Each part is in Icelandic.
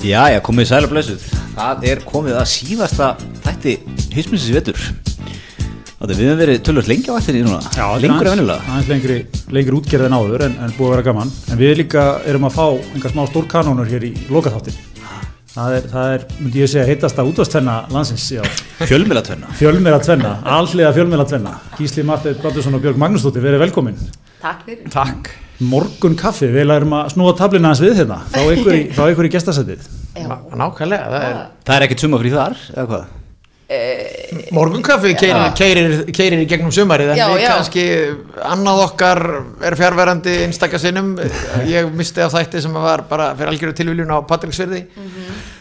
Já, já, komið sæla blessuð. Það er komið að síðasta þætti hismisins vetur. Þetta við höfum verið tölvöld lengi á ættinni núna. Já, er Lengur en aðeins- venjulega. aðeins lengri, lengri útgerð en áður en, en búið að vera gaman en við líka erum að fá einhver smá stórkanónur hér í lokaþáttin það er, það er, myndi ég segja, heitasta útvastenna landsins já. Fjölmila tvenna. fjölmera tvenna, alliða fjölmera tvenna Gísli Martið Blandursson og Björg Magnúsdóttir verið velkomin Takk fyrir. Takk morgun kaffi, við lærum að snúa tablina hans við hérna, fá ykkur í, fá ykkur í gestasætið Já. Nákvæmlega, það er Það er ekkert sumafrí þar, eða hvað? Morgunkaffi keirir, keirir, keirir í gegnum sumarið en Já, við já. kannski annað okkar er fjárverandi einstakka sinnum ég misti af þætti sem var bara fyrir algjöru tilviljun á Patricksfyrði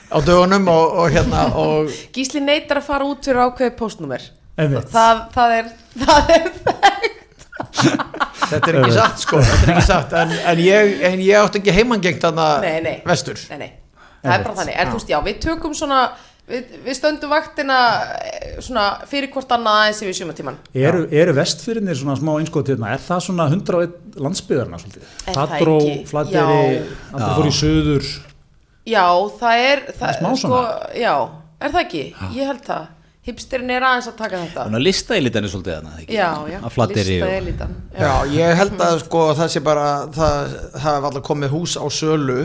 á dögunum og, og hérna og Gísli neytar að fara út fyrir ákveðið postnúmer. Það, það er, það er, þetta er ekki satt sko þetta er ekki satt en, en, ég, en ég átti ekki heimangengt þarna nei, nei. vestur Nei, nei. Það er bara þannig. Er þú veist, já, við tökum svona, við, við stöndum vaktina eh, svona fyrir hvort annað aðeins yfir sjumatíman. eru, eru vestfyrirnir svona smá einskot hérna, er það svona 101 landsbyðarna svolítið, Er það Já. fór í söður Já, það er, það, smá sko, svona. já, er það ekki? Ég held það. Hipsterinn er aðeins að taka þetta. Þannig að lista í litan er svolítið þarna, ekki? Já, já, Að flatteri lista og... Já, ég held að sko það sé bara það, það hef alltaf komið hús á sölu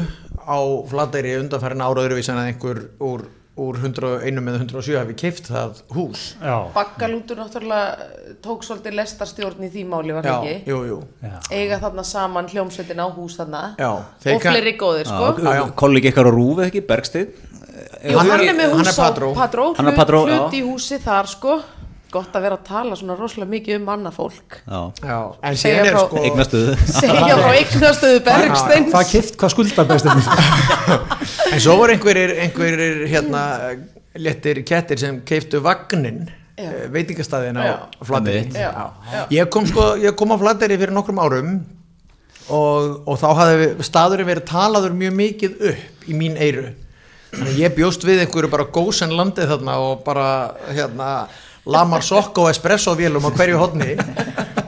á Flateyri undanfærin ára öðruvísi en að einhver úr, úr 101 eða 107 hafi keift það hús já, Baggalútur náttúrulega eh, tók svolítið lestarstjórn í því máli, var það ekki? jú, jú já. Eiga þarna saman hljómsveitin á hús þarna. Já, Og fleiri góðir, sko. Kollegi ykkar á Rúfi, ekki? Bergsteinn. Jú, Hann hann, er- með hús Patró. á Patró, Hann er hlut, Patró, hlut já. í húsi þar sko gott að vera að tala svona rosalega mikið um annað fólk Já. Já, en Segja síðan er frá- sko Eignastuðu. segja frá eignastöðu Bergsteins hvað kipt, hvað skuldar bestirnir En svo voru einhverjir, einhverjir hérna léttir kettir sem keiftu vagnin eh, veitingastæðin Já. á já. Ég kom sko, ég kom á Flateyri fyrir nokkrum árum og, og þá hafði staðurinn verið talaður mjög mikið upp í mín eyru þannig ég bjóst við einhverju bara gósen landið þarna og bara hérna lamar sokk og espresso vélum á hverju hodni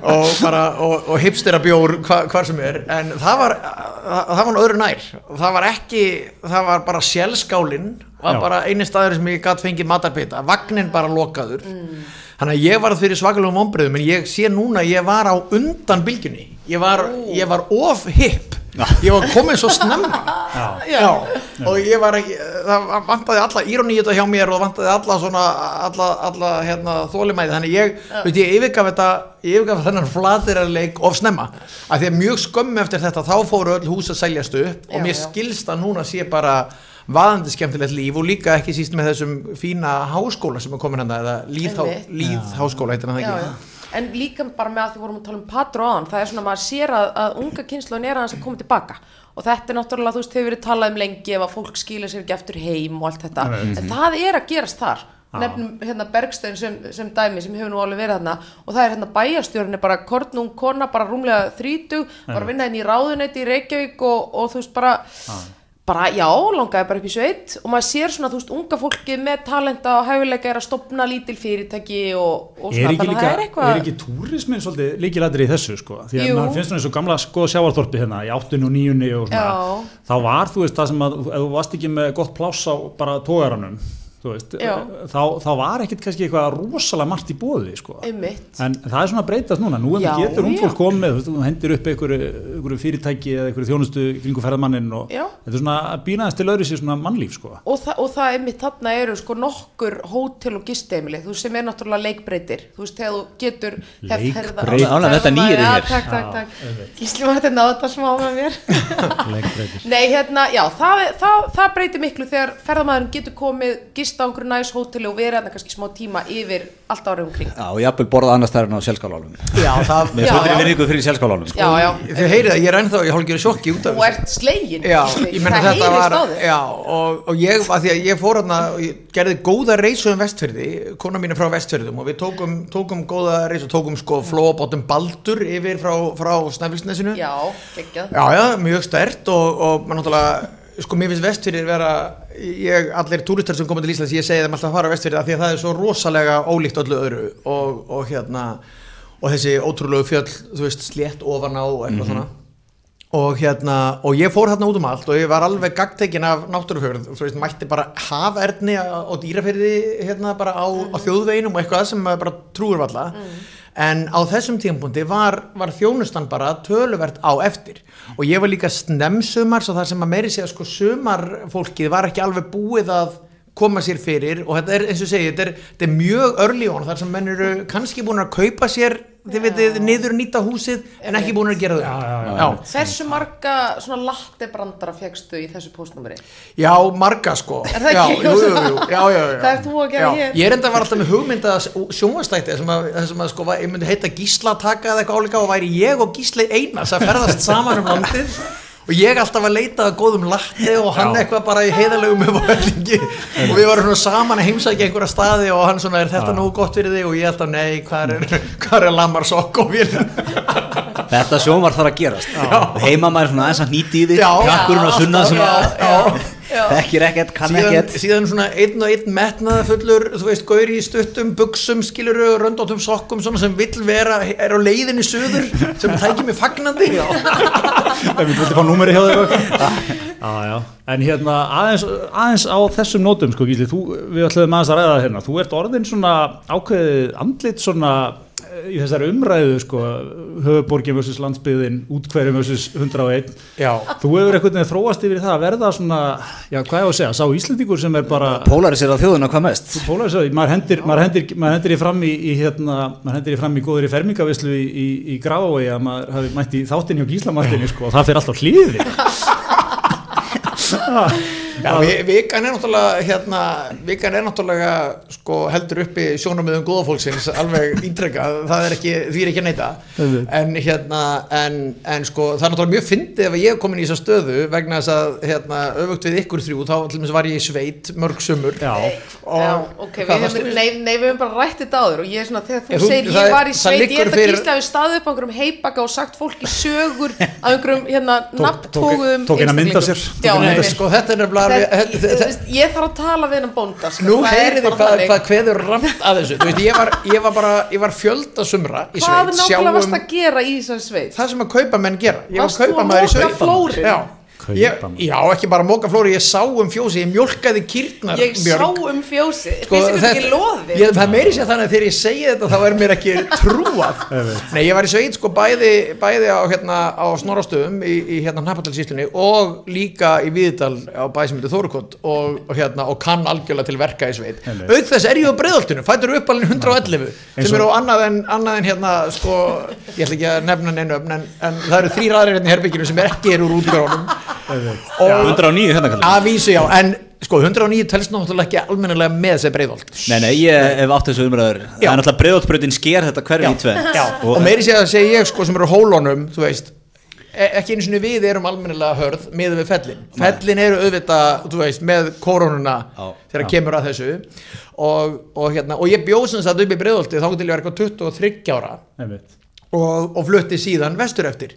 og bara og, og hipstera bjór hva, hvar sem er. En það var, það, það var öðru nær. Það var ekki, það var bara sjálfskálinn var Já. bara eini staður sem ég gætt fengið matarbita, vagnin bara lokaður. Þannig að ég var fyrir svakalegum ombriðum en ég sé núna ég var á undan bylgjunni. Ég var, ég var of hip ég var komin svo snemma. Já, Já, og ég var ekki, það vantaði alla íróni í þetta hjá mér og vantaði alla svona, alla, alla hérna, þólimæði, þannig ég, veit ég, yfirgaf þetta, ég yfirgaf þennan flatirarleik of snemma, af því að mjög skömmu eftir þetta, þá fóru öll hús að seljast upp og mér já. skilst að núna sé bara vaðandi skemmtilegt líf og líka ekki síst með þessum fína háskóla sem er komin hann eða líð, Einmitt. líð háskóla heitir hann það já, ekki já. En líka bara með að því vorum að tala um Patró án það er svona að maður sér að, að unga kynnslun er að koma tilbaka og þetta er náttúrulega þú veist hefur verið talað um lengi ef að fólk skilur sér ekki eftir heim og allt þetta. En það er að gerast þar. Nefnum hérna Bergstein sem, sem dæmi sem hefur nú alveg verið þarna. Og það er hérna bæjarstjórn bara kornung kona bara rúmlega þrítug bara að vinna inn í ráðuneyti í Reykjavík og, og þú veist bara bara já, langaði bara upp í sveit og maður sér svona, þú veist, unga fólki með talenta og hæfileika er að stopna lítil fyrirtæki og, og svona, þannig að það er eitthvað er ekki túrismin svolítið líkilættir í þessu sko því að Jú. maður finnst svona eins og gamla sko sjávarþorpi hérna í áttinu og níunni og svona Já. þá var þú veist það sem að ef þú varst ekki með gott pláss á bara tógaranum veist, Já. þá, þá var ekkit kannski eitthvað rosalega margt í bóði sko En það er svona að breytast núna, nú Já, getur já. umfólk komið, þú hendir upp einhverju, fyrirtæki eða einhverju þjónustu kringu ferðamannin og Já. þetta er svona að býnaðast til öðru sér svona mannlíf, sko. og, þa og það einmitt þarna eru sko nokkur hótel og gisteimili þú sem er náttúrulega leikbreytir þú veist, þegar þú getur Leikbreytir. Ánægð, þetta er Já, hér. takk, takk, takk Gísli var þetta nátt að smá með mér Leikbreytir. Nei, hérna, já, það, er- það, það gista á einhverju næs hóteli og hérna kannski smá tíma yfir allt árið umkring. Já, og jafnvel borðað annars þær en á sjálfskálálum. Já, það, Með fullri virðingu fyrir sjálfskálálum. Sko. Já, já, þið heyrið að ég er ennþá, ég hálfgjör sjokki út af þú ert slegin Já, ég menna þetta var já, og, og ég, að því að ég fór hérna og ég gerði góða reysu um vestfyrði kona mín er frá vestfyrðum og við tókum, tókum góða reysu, tókum sko flóabótum baldur yfir frá, frá Snæfellsnesinu. Já, geggjað. Já, já, mjög stert og, og maður náttúrulega sko mér finnst vestfyrðir vera ég, allir túristar sem koma til Íslands, ég segi þeim alltaf að fara á vestfyrði af því að það er svo rosalega ólíkt öllu öðru og, og hérna og þessi ótrúlegu fjöll, þú veist, slétt ofan á og eitthvað svona. Og hérna, og ég fór hérna út um allt og ég var alveg gagtekin af náttúrufjörð og þú veist, mætti bara haferni á dýraferði hérna bara á, á þjóðveginum og eitthvað sem maður bara trúir valla en á þessum tímpúndi var, var þjónustan bara töluvert á eftir. Og ég var líka snemsumar svo það sem að meiri segja sko sumarfólkið var ekki alveg búið að koma sér fyrir. Og þetta er eins og segi, þetta er, þetta er mjög örli on. Þar sem menn eru kannski búin að kaupa sér þið veitir, niður nýta húsið en ekki búin að gera það Já, já, já. Hversu marga svona lattebrandara fegstu í þessu póstnúmeri? Já, marga sko Er það ekki? jú, já, já, já. Hvað ert þú að gera já. hér? Ég er enda var alltaf með hugmynda sjónvastætti sem að, sem að sko, ég myndi heita Gísla taka eða eitthvað álíka og væri ég og Gísli Einars að ferðast saman um landið og ég alltaf að leita að góðum latti og hann Já. eitthvað bara í heiðalögum og við varum svona saman að heimsækja einhverja staði og hann svona er þetta nógu gott fyrir þig? Og ég alltaf nei, hvað er, hvað er lamar sokk og við Þetta sjónvar þarf að gerast. Heima maður svona aðeins að nýti í því Já. Krakkurinn á sunna sem Já, að já. Þekkir ekkert, kann síðan, ekkert síðan svona einn og einn metnaða fullur þú veist, gauri í stuttum, buksum skiluru, röndóttum sokkum, svona sem vill vera er á leiðinni suður sem tækir mig fagnandi já, Ef við vilti fá númeri hjá. Já, já. En hérna aðeins, aðeins á þessum nótum sko Gísli, þú, við ætlum aðeins að ræða það hérna, þú ert orðin svona ákveðið andlit svona í þessari umræðu sko, höfuborgin versus landsbyðin, útkverjum versus 101. já. Þú hefur einhvern veginn þróast yfir það að verða svona, já hvað ég á að segja, sá Íslendingur sem er bara Polarisir á þjóðuna hvað mest Pólarisöð, maður hendir, maður hendir, maður hendir í fram í, í hérna, maður hendir í fram í góður í fermingavislu í, í, í Grafavegi að maður hafi mætt í þáttinni og gíslamartinni sko og það fyrir alltaf hlýði Já, vi- vikan er náttúrulega hérna, vikan er náttúrulega sko, heldur uppi sjónumöðum góðafólksins alveg ítrekka, það er ekki því er ekki að neita, Einmitt. en hérna en, en sko, það er náttúrulega mjög fyndið ef ég er komin í þessa stöðu vegna þess að hérna, öfugt við ykkur þrjú, þá til dæmis var ég í sveit mörg sumur Já, og Já, ok, við hefum, nei, nei, við hefum bara rætt þetta áður og ég er svona, þegar þú þú- segir það er- ég var í sveit, ég held að fyrir- við staðið upp á einhverjum heipaka og sagt fólki sögur af einhverjum, hérna, Tók- nafntóguðum tók eina mynd af sér, einstaklingum. tók Já, eina mynd af einmitt. sér. sko, þetta er nefnilega ég þarf að tala við hennan bónda sko, Nú það heyrið þið bara hvað, hvað kveður ramt að þessu. Veist, ég, var, ég var bara, ég var fjölda sumra í hvað sveit. nákvæmlega varst sjáum að gera í þessari sveit? Það sem að kaupa menn gera. Ég var Varst að kaupamaður í sveit ég, já, ekki bara móka flóri Ég sá um fjósi, ég mjólkaði kýrnar ég sá um fjósi, Sko, þetta- ekki loði ég, það er meiri sér þannig að þegar ég segi þetta þá er mér ekki trúað. Nei, ég var í sveit sko bæði, bæði á, hérna, á snorrastöðum í, í hérna Hnappardalsíslunni og líka í Viðdal á bæsmyndu Þórukot og, og, hérna, og kann algjörlega til verka í sveit. Auk þess er ég á breiðoltinu, fættur uppalinn 111 Eins sem og- eru á annað en, annað en hérna sko, ég ætla ekki að nefna neinu öfn en, en það eru þrýr aðrir hérna í herbygginu sem er ekki eru úr útgörunum og 109 hérna kallar að vísu já, en sko 109 telst náttúrulega ekki almennilega með þessi breiðolt Nei, nei, ég hef átt þessu umræður. Það er náttúrulega breiðóttbröðin sker þetta hverfi í tvenn Já, og, meiri sé að segja ég sko sem eru hólunum, þú veist e- ekki eins og við erum almennilega hörð með við fellin, fellin eru auðvitað þú veist, með koronuna þegar kemur að þessu. Og, og, hérna, og ég bjóð sem sagt upp í breiðolti þá til ég var eitthvað 23 ára. Og, og flutti síðan vestur eftir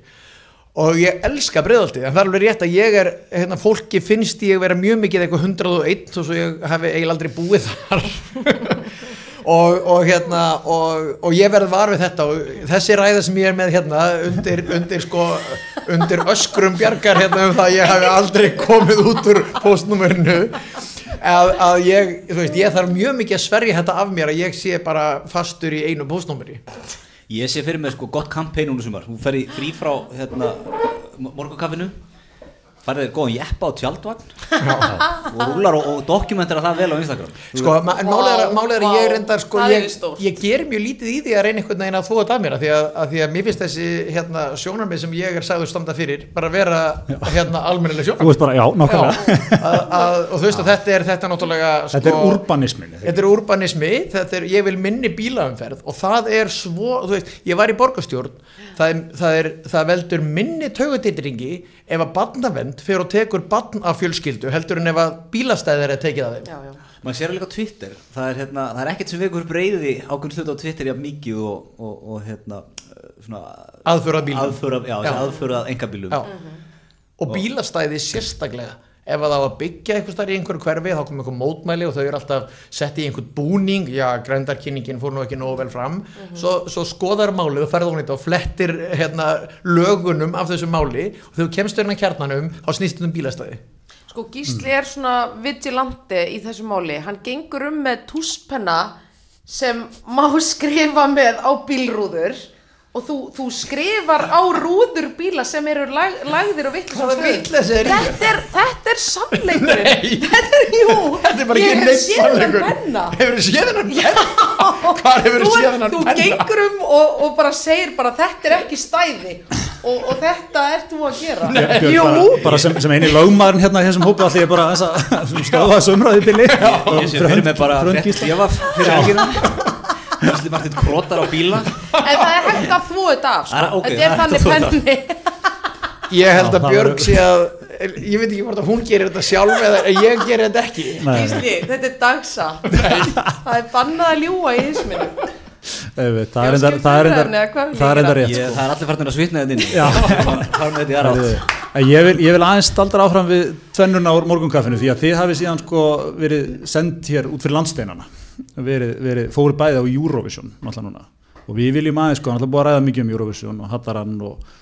og ég elska breiðolti en það er alveg rétt að ég er hérna, fólki finnst ég vera mjög mikið eitthvað 101 og svo ég hef eiginlega aldrei búið þar. Og, og hérna og, og ég verð var við þetta og þessi ræða sem ég er með hérna undir, undir sko undir öskrum bjargar hérna um það að ég hef aldrei komið út úr postnúmerinu að, að ég, þú veist, ég þarf mjög mikið að sverja þetta af mér að ég sé bara fastur í einu postnúmeri Ég sé fyrir mér sko gott kampæn núna sumar. Hún fer í frí frá hérna, morgunkaffinu farið þér góðan jeppa á tjaldvagn. Og rúlar og, og dokumentera það vel á Instagram. Sko, ma- en málið er, að- er að ég reyndar sko, það ég, ég ger mjög lítið í því að reyna einhvern veginn að þetta af mér að því að, að því að mér finnst þessi hérna, sjónarmið sem ég er sagður standa fyrir bara vera hérna almennileg Þú sjónarmið veist bara, já, nákvæmlega. Að, að, og þú veist að þetta er þetta náttúrulega sko, Þetta er urbanismin Þetta er urbanismi, þetta er, ég vil minni bílaumferð og það er svo, þú veist, ég var í borgarstjórn, það, er, það, er, það veldur minni taugutitringi ef að barnavend fyrir og tekur barn af fjölskyldu heldur en ef að bílastæðir er tekið af þeim. já, já. maður sér líka á Twitter það er, hérna, það er ekkert sem vekur breyði ákveðin stöð á Twitter jafn mikið og, og, og hérna uh, svona Aðför að bílum. aðför af, já, Já. aðför að engabílum Já. og bílastæði sérstaklega ef að það á að byggja eitthvað starf í einhverju hverfi þá kom eitthvað mótmæli og þau eru alltaf sett í einhvern búning, já, grændarkynningin fór nú ekki nógu vel fram. Svo, svo skoðar málið og ferð hún þetta og flettir hérna, lögunum af þessu máli. Og þegar þú kemst hérna kjarnanum þá snýst um bílastæði. Sko Gísli er svona vigilante í þessu máli, hann gengur um með túspenna sem má skrifa með á bílrúður og þú, þú skrifar á rúður bíla sem eru lag, lagðir og vittlis er þetta er, þetta er sannleikur Nei. þetta er, jú. Þetta er bara ég ekki hef neitt séð sannleikur. penna. Hefur þið séð hennan penna? Hvar hefur Þú þið séð er- hennan þú gengur um og, og bara segir bara þetta er ekki stæði. Og, og þetta ert þú að gera. Jú, bara, bara sem, sem eini lögmaðurinn hérna þessum hópi allir ég bara aðeins að stöða þessu umræði bili. Ég sé fyrir mig bara Gísli Martin krotar á bíla. En það er hægt að þvó þetta af sko. ok, þetta er þannig penni. Ég held að Björg sé að ég veit ekki hvort að hún gerir þetta sjálf eða ég gerir þetta ekki. Gísli, þetta er dagsa. Það er bannað að ljúa í veit, það er er er gera? rétt Ég, sko. það er allir farnir að svitna þetta inn átt En Ég vil, ég vil aðeins staldra áfram við tvennuna úr morgunkaffinu því að þið hafið síðan sko verið sendt hér út fyrir landsteinana verið, verið, fóru bæði á Eurovision og við viljum aðeins sko, náttúrulega búið að ræða mikið um Eurovision og Hattarann og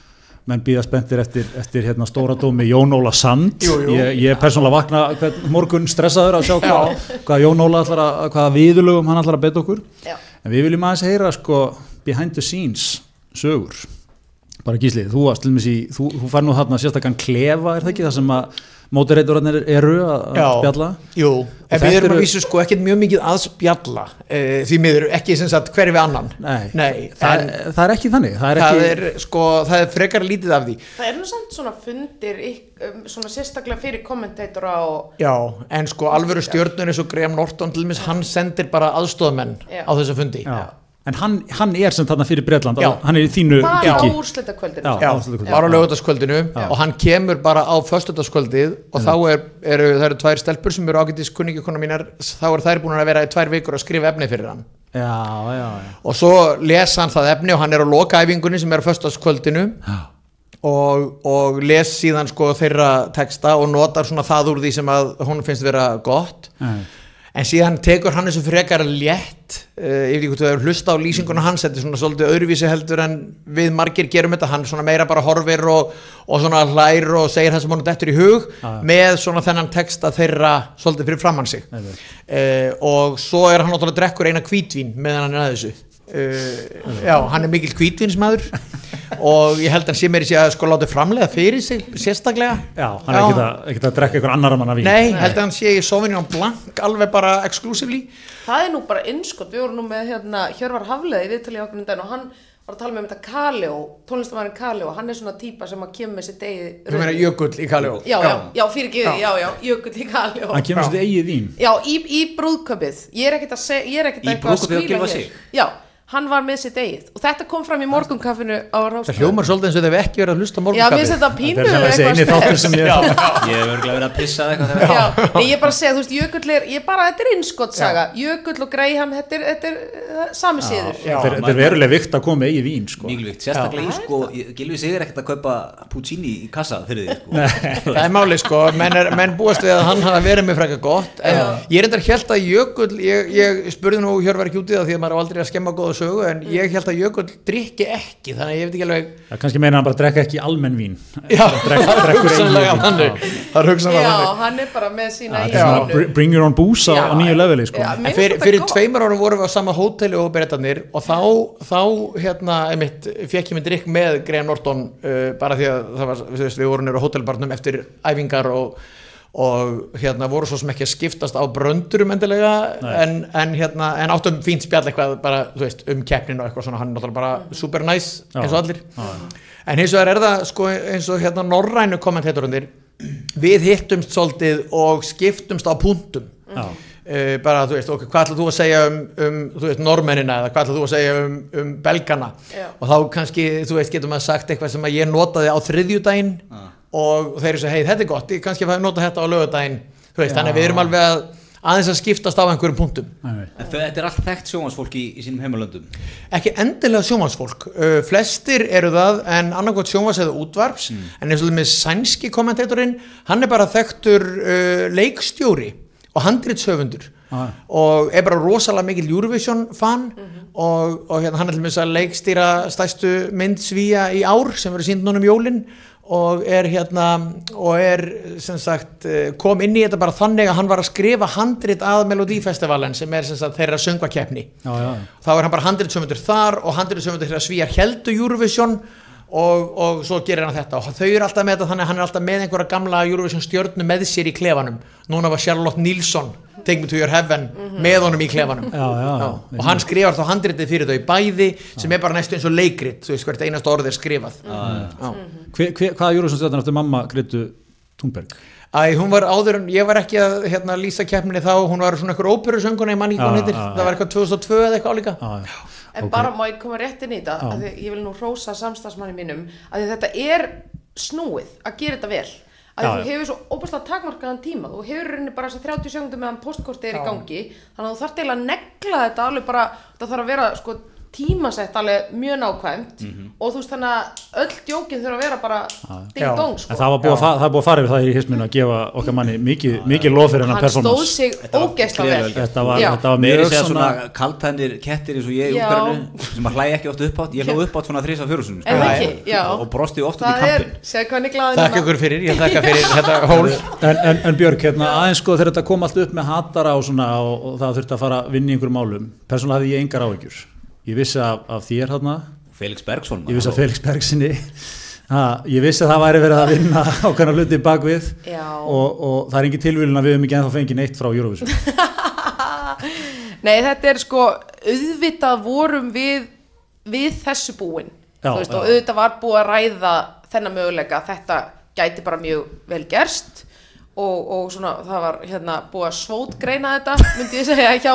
menn býða spenntir eftir, eftir hérna stóra dómi Jón Óla Sand Jú, jú. Ég, ég er persónulega vakna hvern morgun stressaður að sjá hvað, hvað Jón Óla ætlar að hvaða viðulögum hann ætlar að beta okkur. Já. en við viljum aðeins heyra sko behind the scenes sögur. Bara gísli, þú varst til dæmis í þú, þú fær nú þarna sérstakann klefa er það ekki það sem að mótireiturarnir eru að að spjalla. Jú, en við erum eru- að vísu sko ekkert mjög mikið að spjalla e, því miður ekki sem sagt hverfi annan. Nei, Nei það, en það er ekki þannig. Það er það ekki, er sko, það er frekar lítið af því. Það er nú samt svona fundir um, svona sérstaklega fyrir kommentatora og Já, en sko alvöru stjörnur eins og Graham Norton til dæmis, hann sendir bara aðstofamenn Já. á þessa fundi. Já. En hann, hann er sem þarna fyrir Bretland Já. hann er í þínu bara á ríki úrslitaskvöldinu Já. Já, bara á lögutaskvöldinu og hann kemur bara á föstudagskvöldið og þá er, eru, það eru tvær stelpur sem eru ágætis kunningikona mínar þá eru þær búin að vera í tvær vikur að skrifa efni fyrir hann já, já, já, og svo les hann það efni og hann er á lokaæfingunni sem er á föstudagskvöldinu já. og, og les síðan sko þeirra texta og notar svona það úr því sem að hún finnst vera gott Nei. En síðan tekur hann þessu frekar létt uh, ég veit ekki hvort þú hefur hlusta á lýsinguna hans þetta er svona svolítið öðruvísi heldur en við margir gerum þetta, hann svona meira bara horfir og, og svona hlær og segir það sem hann dettur í hug Já. með svona þennan texta þeirra svolítið fyrir framann sig. Uh, og svo er hann náttúrulega drekkur eina hvítvín meðan hann er að þessu uh, já, hann er mikil hvítvínsmaður og ég held að hann sé mér í sig að sko láta framlega fyrir sig sérstaklega. Já, hann er ekki að, að drekka einhver annar manna vín Nei, held að hann sé í Sauvignon Blanc alveg bara exclusively. Það er nú bara innskott, við vorum nú með hérna, Hjörvar Hafleði viðtalið okkur um daginn og hann var að tala með um þetta Kaleo, tónlistamærin Kaleo hann er svona típa sem að kemur með sitt eigið Þú meina Jökull í Kaljó já, já, já, fyrir ekki, já, já, jökull í Kaleo. Hann kemur sér eigið vín. Já, í, í brúðköpið, að að? Já, hann var með sitt eigið og þetta kom fram í morgunkaffinu á Það Rástfjörn. hljómar svolítið eins og þau hef ekki verið að hlusta Já, mér finnst morgunkaffið þetta pínu þetta er sem þessi eini eitthvað þáttur sem ég Ég hef örgulega verið að pissa eitthvað þegar- Já, nei, ég bara að segja, þú veist, Jökull er, ég bara, þetta er innskottsaga, Jökull og Greyham, þetta er, þetta er uh, sami síður. Já. þetta er- þetta er veruleg vikt að koma eigið vín sko. Mikilvægt, sérstaklega í sko ég- Gylfi segir ekkert að kaupa Puccini í kassa fyrir því sko Það er við hann gott en Jökull ég, í sögu en held að Jökull drikki ekki þannig að ég veit ekki alveg það kannski meina hann bara drekka ekki almenn vín. Já, Drekk- það er drekkur hugsanlega þannig. Það er hugsanlega Já, þannig. hann er bara með sína svona br- bring your own booze á, Já. nýju leveli sko. Já, fyrir, fyrir tveimur árum vorum við á sama hóteli og berettarnir og þá, þá hérna, einmitt, fekk ég mig drikk með Graham Norton uh, bara því að það var, þú veist, við vorum nýra á hótelbarnum eftir æfingar og, og hérna voru svo sem ekki að skiptast á bröndurum endilega en, en, hérna, en áttum fínt spjall eitthvað bara, þú veist, um keppnin og eitthvað svona. Hann er náttúrulega bara super nice eins og allir. En hins vegar er það sko eins og hérna norrænu kommentéturundir við hittumst svolítið og skiptumst á punktum. Já. uh, bara þú veist, ok, hvað ætlað þú að segja um, um þú veist, normennina eða hvað ætlað þú að segja um, um belgana? Já. og þá kannski, þú veist, getur maður sagt eitthvað sem að ég notaði á þriðjudaginn og þeir eru svo, hei, þetta er gott, ég kannski fæði nota þetta á lögudaginn þú veist, Já. þannig að við erum alveg að, aðeins að skiptast á einhverjum punktum. Nei. En þetta er allt þekkt sjónvarsfólk í, í sínum heimalöndum? Ekki endilega sjónvarsfólk uh, flestir eru það en annarkvæmt sjónvars eða útvarps. En eins og með sænski kommentatorinn hann er bara þekktur uh, leikstjóri og handritshöfundur. Ah. og er bara rosalega mikil Eurovision fan. Og, og hérna, hann er til þess að leikstýra stæstu mynd svíja í ár sem verður sínd núna um jólin og er hérna og er sem sagt eh, kom inn í þetta bara þannig að hann var að skrifa handrit að Melodífestivalen sem er sem sagt þeirra já, þá er hann bara handritsöfundur þar og handritsöfundur þegar svíjar heldu Eurovision og, og svo gerir hann þetta. Og þau eru alltaf með þetta þannig að hann er alltaf með einhverja gamla Eurovision stjörnu með sér í klefanum. Núna var Charlotte Nilsson Take Me To Your Heaven með honum í klefanum Já, já, já. og hann skrifar þá handritið fyrir þau bæði sem er bara næstu eins og leikrit þú veist hvert einast orð er skrifað Já. Hver, hver, hvaða Júrusson stjórnar eftir mamma Gretu Thunberg? Æ, hún var áður en, ég var ekki að hérna, lýsa keppninni þá, hún var svona einhver óperusönguna í manni Já, hvað hún heitir, já, já. það var eitthvað 2002 eða eitthvað álíka. En Ok. bara má ég koma rétt inn í þetta, ég vil nú hrósa samstagsmanni mínum, að því þetta er snúið að gera þetta vel. Að þú hefur svo óbærslega takmarkaðan tíma, þú hefur rauninni bara þess að 30 sekundum meðan postkortið er í gangi, þannig að þú þarft eiginlega að negla þetta alveg bara, það þarf að vera sko tímasett alveg mjög nákvæmt og þú veist þannig að öll djókin þurfa að vera bara ding dong En sko. það var búið að, fa- það er búið að fara yfir það í hisminu að gefa okkar manni mikið, mikið lof fyrir hennar Hann stóð sig ógeðslega vel. Þetta var, þetta var Meiri mjög svona, svona kaltænir kettir eins og ég í Já. umhverfinu sem að hlæja ekki oft upp átt Ég hló upp átt svona þrís af ekki, já. og brosti oft út í Það er, kampin er Þakka ykkur fyrir, ég þakka fyrir þetta hól en, en, en Björk, hérna, aðeins sko þegar þetta kom allt upp með hatara og svona og, það þurfti að fara að vinna í einhverjum málum. Persónulega hafði ég engar áhyggjur. Ég vissi af, af þér hérna, Felix Bergsson ég vissi af Felix Bergsinni, ha, ég vissi að það væri verið að vinna ákveðna hluti bakvið Já. og, og það er engin tilvílun að við höfum ekki ennþá fengið neitt frá Eurovision. Nei, þetta er sko, auðvitað vorum við, við þessu búin. Já, Þú veist, og auðvitað var búið að ræða þennan möguleika, að þetta gæti bara mjög vel gerst og, og svona, það var hérna búið að svótgreina þetta, myndi ég segja, hjá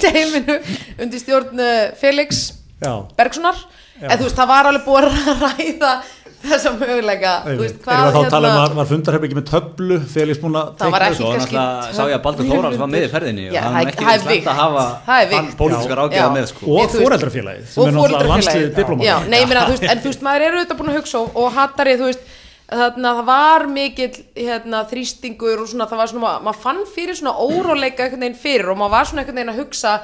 teiminu undir stjórn eh, Felix Já. Bergsonar. En þú veist, það var alveg búið að ræða þessa möguleika. Erum við þá að tala um hérna- að var fundarherbyggi með töflu, Felix að var teikna ekki Svo kannski náttúrulega sá ég að Baldur Þórals var með í ferðinni og Já, hann er ekki slæmt að hafa pólitískar Já. Já. með sko Ég- og fóreldrafélagið sem er náttúrulega landslið diplomati. Já, nei, ég meina, þú veist, en þú veist, maður er auðvitað búin að hugsa og, og hattari, þú veist, þarna, það var mikill hérna, þrýstingur og svona, það var svona, maður fann fyrir svona óróleika einhvern veginn fyrir og maður var svona einhvern veginn að hugsa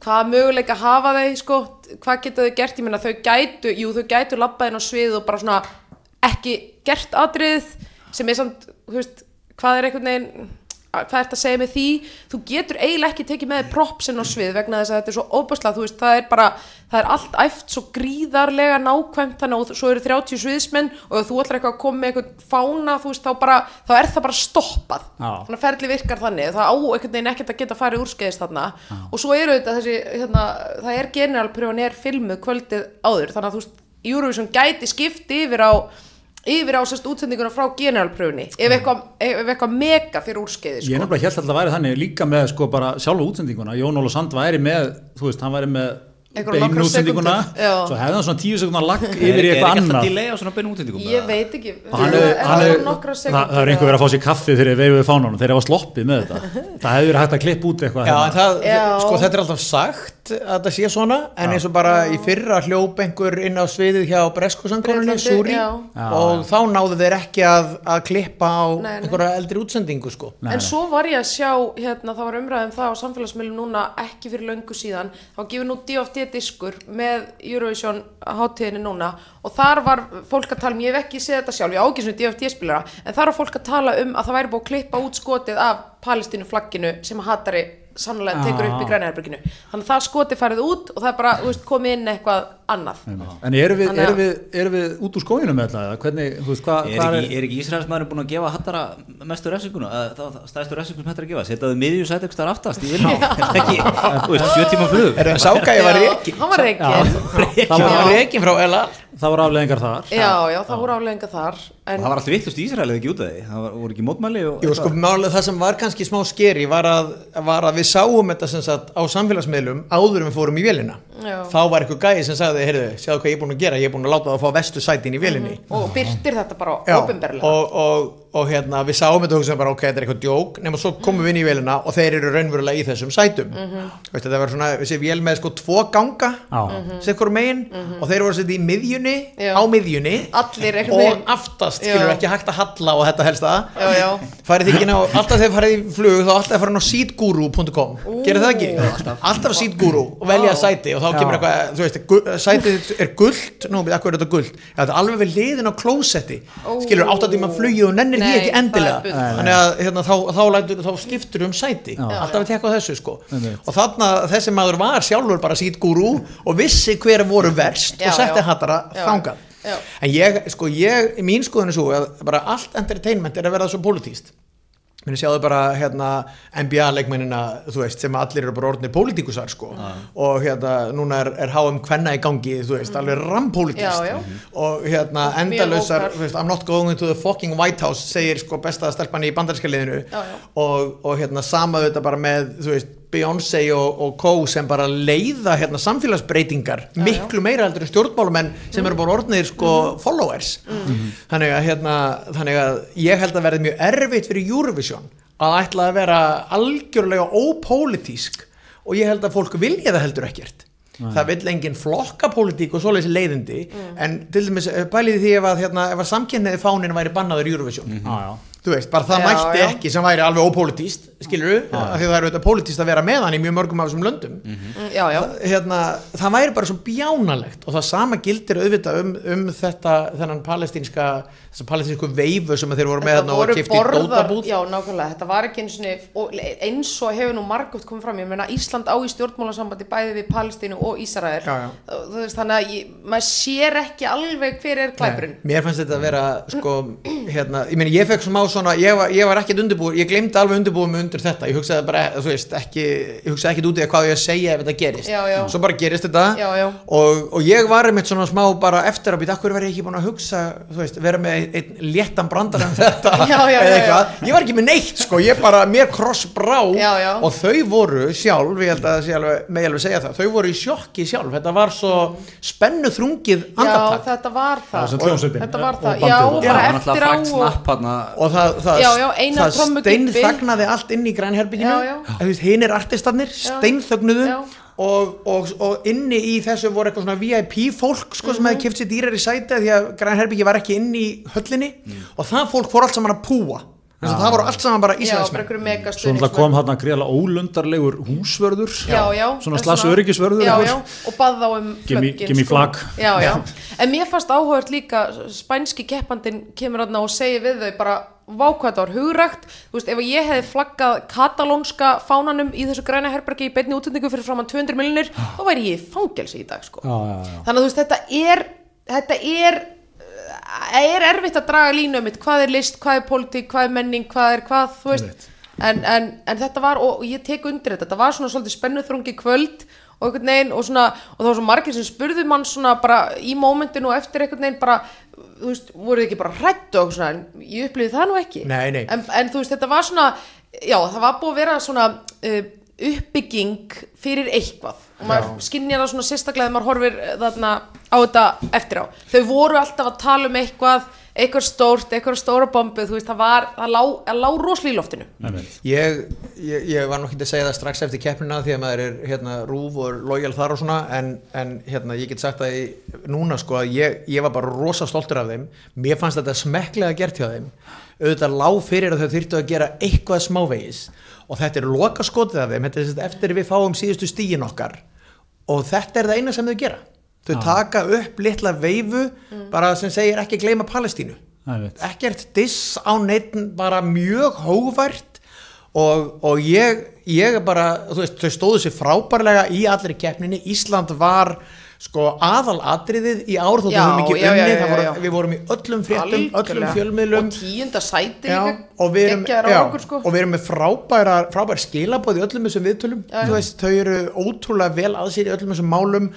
hvað möguleika hafa þau, sko, hvað geta þau gert, ég meina, þau gætu, jú, þau gætu labbaðin á svið og bara svona ekki gert atriðið sem er samt, þú veist, hvað er einhvern veginn hvað ert að segja með því? Þú getur eiginlega ekki tekið með propsin á svið vegna þess að þetta er svo óbærslega þú veist, það er bara, það er allt æft svo gríðarlega nákvæmt þannig og svo eru 30 sviðsmenn og þú ætlar eitthvað að koma með eitthvað fána þú veist, þá, bara, þá er það bara stoppað. Já. þannig að ferli virkar þannig það á einhvern veginn ekkert að geta farið úrskeiðist þarna. Og svo eru þetta þessi, hérna, það er generalpröfun er filmuð kvöldið áður þannig að þú veist, yfir á sérst útsendinguna frá generalpröfunni ef eitthvað, ef eitthvað mega fyrir úrskeiði Ég sko. er nefnilega held að það væri þannig líka með sko bara sjálfu útsendinguna, Jón Óla Sand væri með, þú veist, hann væri með beinu útsendinguna, svo hefði hann svona tíu sekundar lag Er yfir í er eitthvað ekki alltaf annað. delay á svona beinu útsendingum? Ég veit ekki. Hann er, er, hann það það það er einhver verið að fá sér kaffi þegar við við fánunum, þeir hafa sloppið með þetta. Það verið hægt að klippa út eitthvað Sagt að þetta sé svona, en eins og bara í fyrra hljóp einhver inn á sviðið hjá Breskusangkonunni, Bretlandi, Súri já. og þá náðu þeir ekki að, að klippa á Nei, nei. einhverja eldri útsendingu sko Nei, En nei. svo var ég að sjá, hérna, það var umræðum það á samfélagsmiðlum núna ekki fyrir löngu síðan, þá gefur nú DFD diskur með Eurovision hátíðinni núna og þar var fólk að tala um, ég hef ekki séð þetta sjálf, ég á ekki svona DFD spilara, en þar var fólk að tala um að það væri búið að klippa út skotið af Palestínu flagginu sem hattari sannlega tekur upp í Já. Grænæðarbygginu. Þannig að það skoti farið út og það er bara, þú veist, komið inn eitthvað annað. En erum við, erum við, erum við út úr skóinu með þetta? eða Hvernig, þú veist, hvað Er hva ekki, er ekki Ísraelsmaðurinn búin að gefa hattara mestu refsinguna, eða það- það stæðstu refsingun sem hættir að gefa, setjaðu miðju sæti ykkur starf aftast í vilja, er ekki, þú veist, sjö tíma flug Er það sáka ég var reikin? Hann var reikin. það var reikin frá LA það var afleðingar þar Já, já, það voru aflegginga þar. En Það var alltaf vittlust í Ísrael eða ekki út af því, það var, voru ekki mótmæli og Jú, sko, málið það sem var kannski smá skeri var að, var að við sáum þetta sem sagt á samfélagsmiðlum áður en við fórum í vélina Já. þá var eitthvað gæði sem sagði, heyrðu, sjáðu hvað ég er búin að gera ég er búin að láta það að fá vestu sætin í vélinni. Og byrtir þetta bara ofinberlega og, og, og hérna, við sáum þetta og hugsaðum bara ok, þetta er eitthvað djók nema svo komum við inn í vélina og þeir eru raunverulega í þessum sætum. Veistu, þetta var svona, þessi vél með sko tvo ganga hvort megin og þeir voru setið í miðjunni Já. á miðjunni og veginn. aftast, skilur ekki hægt að halla og þetta helst það já, já, farið ekki inn á, alltaf þegar farið í flug þá alltaf að fara inn á seatguru.com gerir það ekki? alltaf. Seatguru og velja sæti og þá kemur eitthvað þú veist, sætið er gullt nú, akkur er þetta gullt þetta er alveg við liðin á klósetti. Skilur átt að því Nei, ekki endilega þannig að hérna, þá, þá, lætur, þá skiptur um sæti alltaf að tekka þessu sko Einmitt. og þarna þessi maður var sjálfur bara seatguru og vissi hver voru verst Já, og setti já. hattara Já. þangað Já. en ég, sko, ég, mín skoðun er svo að bara allt entertainment er að verða svo politíst Minni sjáðu bara hérna NBA-leikmennina, þú veist, sem allir eru bara orðnir pólitíkusar, sko, og hérna núna er, er HM Kvenna í gangi, þú veist, alveg rampolítist Já, já. og hérna vókar. þú veist, I'm not going to the fucking White House, segir sko besta stelpan í bandarinska liðinu. Og, og hérna sama þetta bara með, þú veist, Beyoncé og, og Co. sem bara leiða hérna samfélagsbreytingar miklu meira heldur en stjórnmálumenn sem eru bara orðnir sko followers. Þannig að hérna þannig að ég held að verði mjög erfitt fyrir Eurovision að ætla að vera algjörlega ópólitísk og ég held að fólk vilja það heldur ekkert. Það vill engin flokkapólitík og svoleiðis leiðindi. En til dæmis eh, pæliði því ef að, hérna, ef að samkynniði fánin væri bannaður í Eurovision. Já, já. Þú veist, bara það Já, mætti já. ekki sem væri alveg ópólitíst, skilur þú, af því það er auðvitað pólitíst að vera með hann í mjög mörgum af þessum löndum. Mm, já, já, hérna, það væri bara svo bjánalegt og það sama gildir auðvitað um, um þetta, þennan palestínska þessa palestínsku veifu sem þeir voru með og voru kifti dótabúð. Já nákvæmlega, þetta var ekki eins og, eins og hefur nú margótt komið fram, ég meina Ísland á í stjórnmálasambandi bæði við Palestínu og Ísrael, Já, já. þú veist þannig að ég, maður sér ekki alveg hver er klæpurinn. Nei, mér fannst þetta að vera sko, hérna, ég meina ég fekk smá svona ég var, ég var ekkert undirbúið, ég glemdi alveg undirbúið mig undir þetta, ég hugsaði bara, þú veist ekki, ég hugsaði ekkert út í að hvað ég að segja ef þetta gerist, Já, já. svo bara gerist þetta. Já, já. Og, og ég var einmitt svona smá bara eftir að býta, akkur verði ég ekki búin að hugsa þú veist, vera með einn, léttan brandar um þetta, Já, já, eða já, eitthvað. Ég var ekki með neitt, sko, ég bara, mér kross brá Já, já. og þau voru sjálf, ég held að það alveg, með alveg segja það, þau voru í sjokki sjálf, þetta var svo spennu þrungið Já, andartak. þetta var það. Þetta var það, já, og- bara það eftir á og... og það, það, Já, já, það steinþagnaði allt inn í grænherbygginu Já, já. hinn er artistarnir, steinþögnuðu Já. og, og, og inni í þessu voru eitthvað svona VIP fólk sko, sem hefði kipt sér dýrar í sæti því að grænherbyggi var ekki inn í höllinni. Og það fólk fór allt saman að púa Þess að það voru allt saman bara Já, bara Ísraelsmenn einhverju Svo megastöðning. náttúrulega kom hann að greiðlega ólundarlegur húsvörður Já, já. Svona slags öryggisvörður Já, og bað þá um Give me- flöggin, give me flag. Já, já. En mér fannst áhugavert líka, spænski keppandinn kemur þarna og segir við þau bara, vá hvað þetta var hugrækt, þú veist, ef ég hefði flaggað katalónska fánanum í þessu græna herbergi í beinni útsendingu fyrir framann 200 miljonir, þá væri ég í fangelsi í dag, sko. Já, já, já. Þannig að þú veist, þetta er, þetta er, er erfitt að draga línu um þetta, hvað er list, hvað er politík, hvað er menning, hvað er hvað, þú veist. En, en, en þetta var, og ég tek undir þetta, þetta var svona svolítið spennuþrungi kvöld og einhvern veginn og svona, og það var svo margir sem spurðu mann svona bara í mómentinu og eftir einhvern veginn bara, þú veist, voruð ekki bara hrættu og svona, en ég upplýði það nú ekki. Nei, nei. En, en þú veist, þetta var svona, já, það var búið að vera svona uh, uppbygging fyrir eitthvað og maður skinnjar það svona sérstaklega þegar maður horfir eh, þarna á þetta eftir á. Þau voru alltaf að tala um eitthvað eitthvað stórt, eitthvað stóra bombu þú veist, það var, það lá, það lá rosalega í loftinu. Ég, ég, ég var nokkið að segja það strax eftir keppnina því að maður er hérna rúf og lojal þar og svona en, en hérna ég get sagt það í, núna sko að ég, ég var bara rosa stoltur af þeim. Mér fannst þetta smekklega gert hjá þeim. Auðvitað lág fyrir að þau þyrftu að gera eitthvað smávegis. Og þetta er loka skotið af þeim, þetta er eftir við fáum síðustu stígin okkar og þetta er það eina sem þau gera. Þau taka upp litla veifu bara sem segir ekki gleyma Palestínu. Ekkert diss á neitt bara mjög hóvært og, og ég, ég er bara þú veist, þau stóðu sér frábærlega í allri keppninni, Ísland var sko aðalatriðið í ár þóttu Já, við mikið unni, við vorum í öllum fréttum, öllum fjölmiðlum. Og tíunda sæti og við erum, já, árangur, sko. og við erum með frábæra, frábæra skilabóð í öllum þessum viðtölum. Já, já. veist, þau eru ótrúlega vel að sér í öllum þessum málum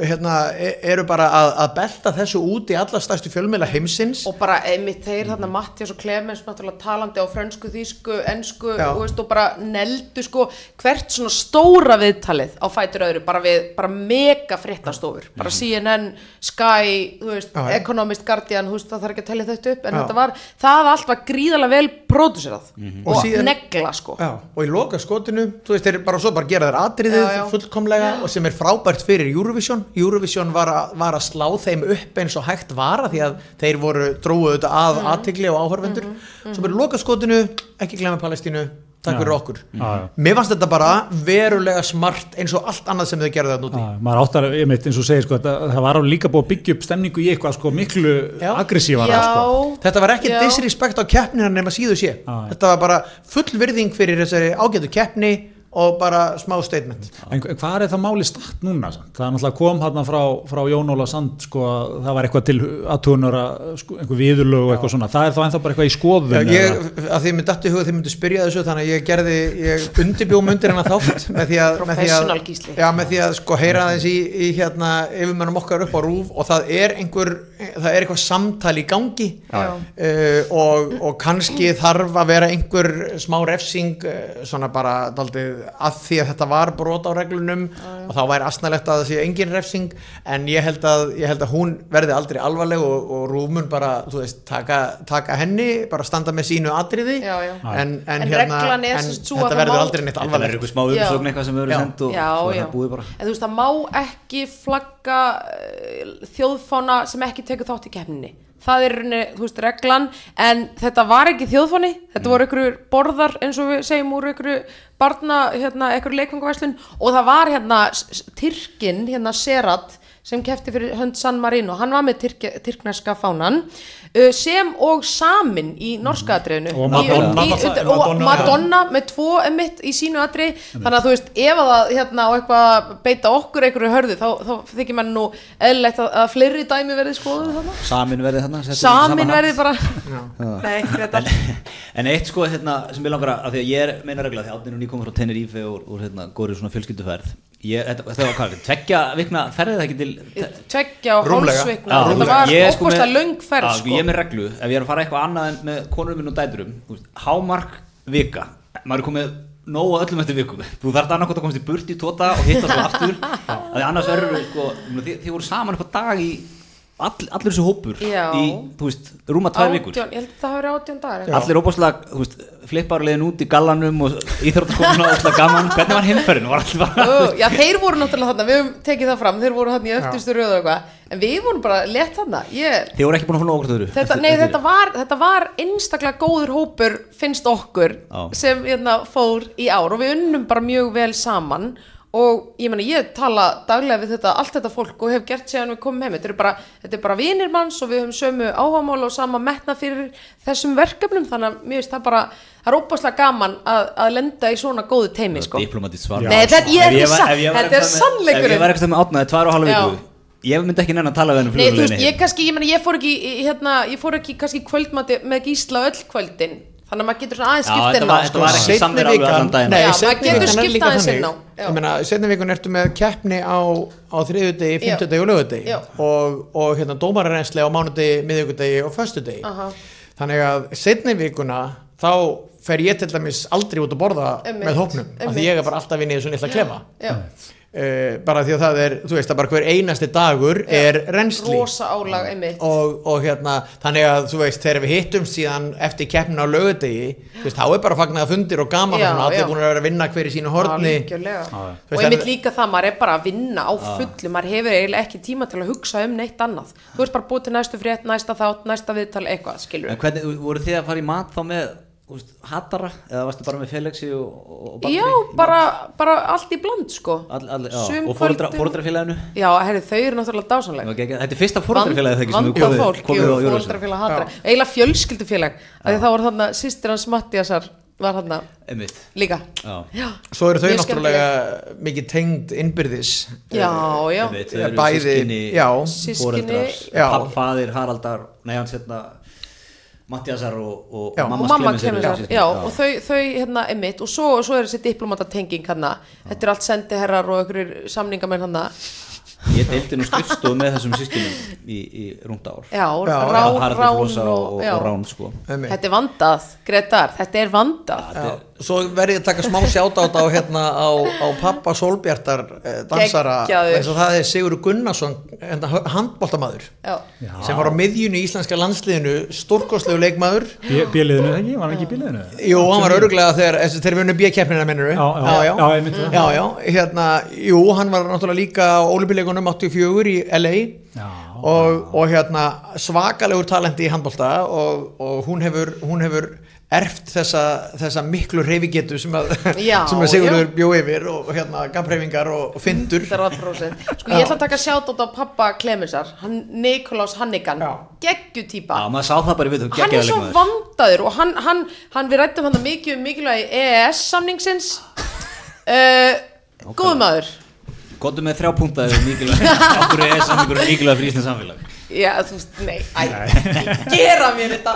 hérna, e- eru bara að, að belta þessu út í alla stærstu fjölmiðla heimsins og bara einmitt þeir þarna Mattias og Clemens náttúrulega talandi á frönsku, þýsku, ensku Já. og, veist, og bara neldu sko hvert svona stóra viðtalið á fætur öðru bara við, bara mega fréttastofur bara CNN, Sky veist. Economist, Guardian veist, það þarf ekki að tellja þetta upp en Já. þetta var, það allt var gríðalega vel pródúserað Og og, síðan- negla sko Já, og í loka skotinu, þú veist, þeir bara svo bara gera þeir atriðið já. fullkomlega og sem er frábært fyrir Eurovision Eurovision var, a, var að slá þeim upp eins og hægt vara því að þeir voru dróðu þetta að Mhm. aðtigli og áhörvendur svo bara loka skotinu, ekki glemma Palestínu takk fyrir okkur Já, já. mér fannst þetta bara verulega smart eins og allt annað sem þau gerðu þetta úti Já, maður áttar einmitt eins og segir sko, þetta, það var líka búið að byggja upp stemningu í eitthvað sko, miklu aggressívara sko. Þetta var ekki Já. disrespect á keppnina nema síðu sé. Já. Þetta var bara full virðing fyrir þessari ágætu keppni og bara smá statement. En hvað er það máli statt núna? samt? Það er náttúrulega kom hérna frá, frá Jón Óla Sand sko, að það var eitthvað til aðtugunar sko, einhver viðurlög og eitthvað svona það er þá ennþá bara eitthvað í skoðun Já, ég, að því mér dætti huga þið myndu spyrja þessu þannig að ég gerði, ég undirbjó mundir hennar þátt með því að, með því að, já, með því að sko heyra aðeins í, í hérna yfirmennum okkar upp á rúf og það er einhver, það er eitthvað samtal í gangi Já. uh, og, og kannski þarf að vera einhver smá refsing uh, svona bara daldið að því að þetta var brot á reglunum og þá væri asnalegt að það sé engin refsing en ég held að, ég held að hún verði aldrei alvarleg og, og rúmun bara þú veist, taka, taka henni bara standa með sínu atriði. Já, já. en, en, En hérna, en þetta verður aldrei neitt Þetta verður eitthvað smá Já. umsögn eitthvað sem verður sendt og já, svo já. það búið bara. En þú veist það má ekki flagga uh, þjóðfána sem ekki tekur þátt í keppninni það er rauninni, þú veist, reglan en þetta var ekki þjóðfáni. Þetta voru einhverju borðar eins og við segjum úr einhverju barna, hérna, einhverju leikvangavæslun og það var hérna Tyrkin, hérna Serat sem kefti fyrir hönd San Marino. Hann var með tyrk, tyrkneska fánan sem og Samin í norska atriðinu. Og Í- Madonna. í- Madonna, og Madonna, Madonna með tvo emitt í sínu atri þannig að þú veist, ef að það hérna beita okkur einhverju hörðu þá, þá þykir mann nú eðlilegt að, að fleiri dæmi verði skoðuð þarna. Samin verði í Samin verði bara. Nei, en, en eitt sko hérna sem ég langar að, af því að ég er meina regla því að átninu nýkomur frá Tenerife og, og hérna góður svona fjölskylduferð ég, þetta, þetta var hvað, tveggja vikna ferðið það ekki til Tveggja og Já, Þetta var er sko með- löng ferð sko. ég er með reglu, ef ég er að fara eitthvað annað en með konur minn og dæturum þú veist, hámark vika. Maður er komið nóg að öllum eftir viku þú þarf annarkot að komast í burt í tóta og hitta svo aftur. Að því annars verður sko, þið, þið voru saman upp á dag í all, allir þessu hópur Já. í, þú veist, rúma tvær vikur. Átján, ég held að það hafi verið átján dagar allir óbúslega, þú veist, flipparlegin út í gallanum og íþróttaskólinu og óbúslega gaman. Hvernig var heimferðin, var allir bara Ó, Já, þeir voru náttúrulega þarna, við höfum tekið það fram þeir voru þarna í öftustu röðu og eitthvað en við vorum bara lett þarna ég, þið voru ekki búin að fóna okkur þau þetta, nei, þetta var, þetta var einstaklega góður hópur finnst okkur Já. sem hérna, fór í ár og við unnum bara mjög vel saman og ég meina ég tala daglega við þetta, allt þetta fólk og hef gert séðan við komum heim þetta er bara, þetta er bara vinir manns og við höfum sömu áhagamál og sama metna fyrir þessum verkefnum þannig að mér finnst það bara það er óbúslega gaman að, að lenda í svona góðu teimi sko. Nei, þetta- ég er er eitthvað með- sannleikurinn. ef ég var eitthvað með átnaði tvær og halva Já. viku ég myndi ekki nennan að tala við henni Nei, þú veist, ég ég ég fór ekki hérna, ég fór ekki kvöldmati með gísla öll kvöldin þannig að maður getur svona aðeins Já, skipt þetta inn á var- þetta sko. var ekki alveg vikan- allan daginn. Nei, Já, seinni maður getur vikan skipt líka aðeins inn á. Ég meina, setni vikun ertu með keppni á, á þriðjudegi, Já. fimmtudegi og lögudegi og, og hérna dómararensli á mánudegi, miðvikudegi og föstudegi Aha. þannig að setni vikuna þá fer ég til dæmis aldrei út að borða Einmitt, með hópnum, af því ég er bara alltaf inn í þessu litla klefa Já, uh, bara því að það er, þú veist að bara hver einasti dagur er rensli rosa álag einmitt. Og, og hérna, þannig að þú veist, þegar við hittum síðan eftir keppnin á lögudegi þú veist, þá er bara fagnað fundir og gaman Já, og allir búin að vera að vinna hver í sínu horni. Algjörlega. Þú og veist, einmitt það- líka það, maður er bara að vinna á fullu maður hefur eiginlega ekki tíma til að hugsa um neitt annað. Þú veist bara búið til næstu frétt, næsta þátt næsta viðtal, eitthvað, skilur En hvernig, voru þið að fara í mat þá með úst, hattara eða varstu bara með Felixi og, og, Badri Já, bara, bara allt í bland sko. All, all, já, og fóreldrafélaginu Já, herri, þau eru náttúrulega dásanleg Þetta er fyrsta fóreldrafélagið þegar sem Vandað hefur fólk, komið, komið jú, á hatra eiginlega fjölskyldufélag af því þá var þarna sýstir hans Mattiasar var þarna. Einmitt, líka. Já. Já, svo eru þau Mjög náttúrulega mikið tengd innbyrðis. Já, já. Einmitt, eru bæði, foreldrar, Já. papp, faðir, Haraldar nei hans hérna Mattiasar og, og Já. og mamma mamma Clemens kemur eru þar, systkini. já, og þau, þau hérna emitt og svo, svo er þessi diplomatatenging hérna, þetta er allt sendiherrar og einhverjir samningamenn hérna ég deildi nú skrifstofu með þessum systemum í, í rúnd ár. Já, Já, rán, rán og, og, Rán sko. Þetta er vandað, Gretar, þetta er vandað. Já, svo verði ég að taka smá sjátt á, hérna, á, á pappa Solbjartar eh, dansara eins og það er Sigur Gunnarsson hérna, handbóltamaður Já, sem var á miðjunni í íslenska landsliðinu stórkoslegu leikmaður. Bíliðinu, ekki? Var hann ekki í bíliðinu? Jú, hann var öruglega þegar, þessi- þegar við unnum B-keppnina mennur Já, já, já, já, já, já, hérna, jú, hann var náttúrulega líka á Olympileikunum 84 í LA Já. og, og hérna svakalegur talenti í handbólta og, og hún hefur, hún hefur erft þessa, þessa miklu reyfigetu sem að, Já, sem að Sigurður já. bjó yfir og hérna gafreyfingar og, og fyndur. 100% Sko ég ætla að taka sjátt á pappa Klemensar hann Nikolás Hannigan. Já. geggjutýpa Já, maður sá það bara í við þú hann er svo vandaður og hann, hann, hann við rættum hann mikið um mikilvægi EES samningsins. Uh, góð maður. Góttu með þrjá púnta eða mikilvæg Akkur er samlingur mikilvæg fyrir Íslands samfélag Já, þú veist, nei, æ, gera mér þetta.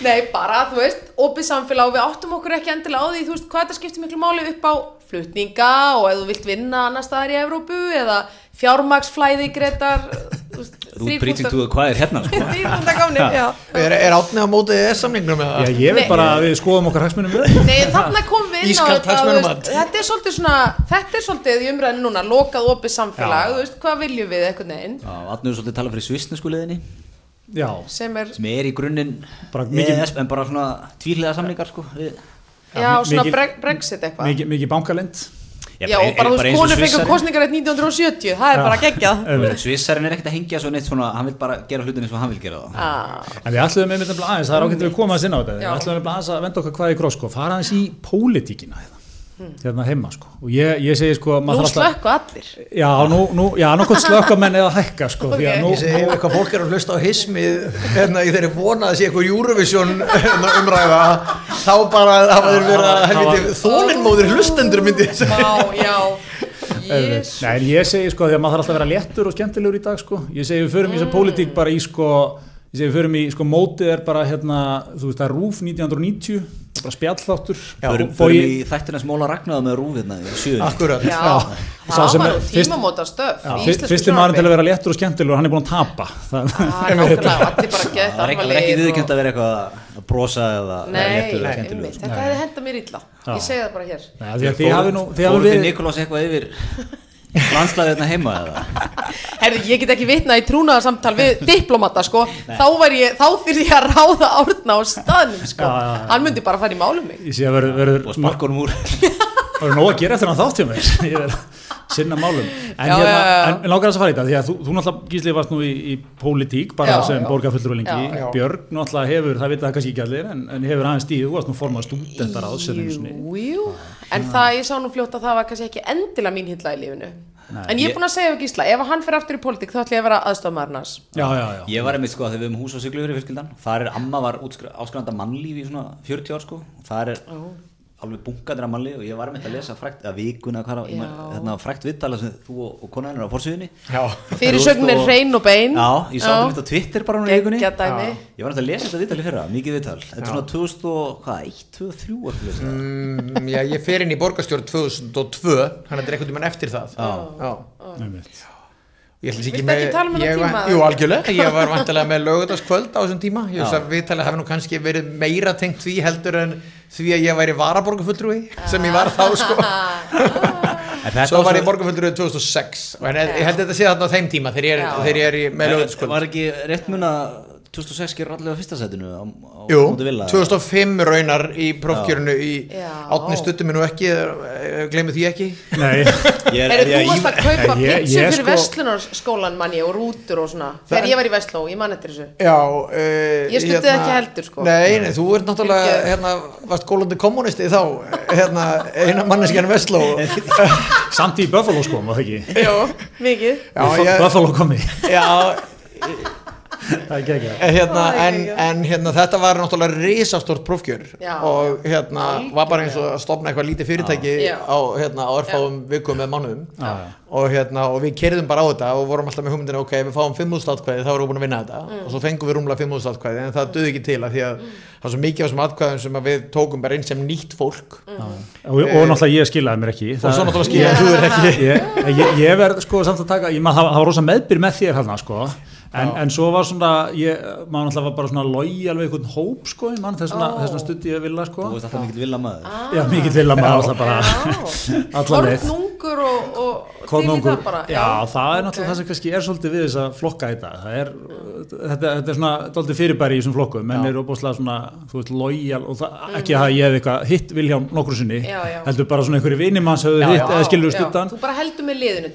Nei, bara, þú veist, opið samfélag og við áttum okkur ekki endilega á því, þú veist, hvað þetta skiptir miklu máli upp á flutninga og ef þú vilt vinna annar staðar í Evrópu eða fjármagsflæði greitar Þú ert preaching to the choir hérna sko. Já. Er, er átni á móti ES samningnum Já, ég vil Nei. bara að við skoðum okkar hagsmunum Nei, þarna komum við inn á þetta, þetta er svolítið svona, þetta er svolítið í umræðinu núna, lokað opið samfélag, þú veist, hvað viljum við einhvern veginn, Já, Atnur svolítið tala fyrir svissnesku leðinni Já, sem er, sem er í grunninn EES, en bara svona tvíhliða samlingar sko við, já, svona Brexit eitthvað. mikið, mikið bankalind Já, og bara, þú veist, konur fengur kostningar 1970, það er bara geggjað. Svissarinn er ekkert að hengja svo neitt svona hann vil bara gera hlutin eins og hann vil gera það Ah. En við ætlum með myndum aðeins, það er að við aðeins inn á þetta. Við ætlum með aðeins að venda okkur hvað í gróð sko fara aðeins í pólitíkina hérna, hérna heima sko. Og ég, ég segi sko Nú slökku allir. Já, nú, nú, já, nokkvæmt slökkamenn eða hækka sko því að nú, Ég segi ef eitthvað fólk er að hlusta á hismið hérna í þeirri vona að sé eitthvað Eurovision hérna, umræða þá bara hafa þeir verið að helviti þólinnmóðir hlustendur myndi já. Nei, Jésu. en ég segi sko því að maður þarf alltaf að vera léttur og skemmtilegur í dag sko. Ég segi við förum í þessa pólitík bara í sko ég segi við förum í sko mótið er bara hérna þú veist það er RÚF 1990 það er bara spjallþáttur. Förum, í þættina sem Óla Ragnaða með sjöðin Akkurat. Já, Sá það sem var tímamóta stöf Já, fyr- fyrsti maður til að vera léttur og skemmtilegur hann er búin að tapa. Það, er ekki, viðkjönd að vera eitthvað að brosa eða léttur nei, skemmtilegur, þetta hefði henda mér illa. Ég segi það bara hér. Nei, því að þið hafi nú þið hafi Fóruð þið verið Nikolás eitthvað yfir landslaðið hérna heima eða? Herðu, ég get ekki vitnað í trúnaðarsamtal við diplomata, sko. Þá var ég, þá þyrði ég að ráða árna á staðnum, sko. Já, já, já. Hann myndi bara fara í málum mig. Ég sé að verður verður og sparkunum úr. Það er nóg að gera eftir hann þátt hjá mér. Ég er að sinna málum. En, Já, hérna, já, já. en, langar þess að fara í þetta Því að þú, þú náttúrulega gíslið varst nú í, í pólitík Bara Já, sem borgarfullur og lengi. Björg náttúrulega hefur, það vita það kannski ekki allir En, en hefur aðeins stíð, þú varst nú formað stúdendar á Jú, jú. En það, ég sá nú fljótt að það var kannski ekki endilega mín hilla í lífinu. Nei, En ég er búin að segja við Gísla, ef hann fer aftur í pólitík þá ætla ég að vera aðstofmaðurinn hans. Já, já, já. Ég var einmitt sko að þegar við höfum hús á Siglufjörði fjölskyldan þar er amma var áskranda mannlíf í svona 40 ár sko. Og það er alveg bunkaður af mannlíf og ég var einmitt að lesa frækt, að vikuna hvað Já. hérna, frækt viðtala sem þú og, og konan er á forsviðinni Já. Fyrirsögnin er hrein og bein. Já, ég sá þetta á Twitter bara núna í vikunni. Ég var náttúrulega að lesa þetta viðtali fyrra, mikið viðtal. Þetta er svona 2001, 2003 orðið mm. Já, ég fer inn í borgarstjórn 2002 þannig að þetta er einhvern veginn eftir það. Já. Einmitt. Ég ætla ekki með ekki tala þennan ég tíma, var-? Jú, algjörlega, ég var vantilega með lögutaskvöld á þessum tíma. Ég veist að viðtalið hafi nú kannski verið meira tengt því heldur en því að ég væri varaborgarfulltrúi sem ég var þá sko. Svo var ég borgarfulltrúi 2006 og en ég held að þetta sé þarna á þeim tíma þegar ég er, Já. þegar ég er í, með lögutaskvöld Var ekki rétt mun að 2006 gerur allir á fyrsta setinu á, á Jú, móti Villa? 2005 raunar í prófkjörinu í átni stuttum minn og ekki, glemir því ekki? Nei, er, er, ég, þú varst að kaupa pizza fyrir sko- verslunarskólan manni og rútur og svona. Þegar ég var í Vestló, ég man eftir þessu. Já, uh, Ég stundi það ekki heldur, sko. Nei, nei, þú ert náttúrulega hérna, varst gólandi kommunisti þá hérna, eina manneskjan Vestló samt í Buffalo sko, það ekki? Mikið. Já, ég, Buffalo komi já hérna, en, en hérna, þetta var náttúrulega risastórt prófkjör. Já, og hérna var bara eins og að stopna eitthvað lítið fyrirtæki Já. á, hérna, á örfáum vikum eða mánuðum. Og, hérna, og við kerðum bara á þetta og vorum alltaf með hugmyndina ok, við fáum 5.000 atkvæði þá erum við búin að vinna þetta. Mm. og svo fengum við rúmlega 5.000 atkvæði en það döði ekki til að því að það er svo mikið af þessum atkvæðum sem að við tókum bara inn sem nýtt fólk. Mm. og, og náttúrulega ég skilaði mér ekki. og svo náttúrulega skilja þú er ekki. ég, ég, ég verð sko samt að taka ég, maður, það, það var rosa meðbyr með þér hérna sko en, en svo var svona ég, maður náttúrulega var bara svona logi alveg einhvern hóp sko í mann þess vegna stundi ég vilja sko. Þú veist alltaf mikill vilja maður já mikið vilja maður alltaf bara Kornungur og, og Kornungur, það bara já, það er náttúrulega ok. það sem kannski er svolítið við þess að flokka í dag. Það er, þetta, þetta er svona dálítið fyrirbæri í þessum flokkum, menn Já. eru opaslega svona, þú veist, lojal og það, ekki að ég hef eitthvað hitt Viljám nokkru sinni, Já, já. heldur bara svona einhverju vinimanns höfðu Já, hitt já. eða skilur Já, stuttan. Þú bara heldur með liðinu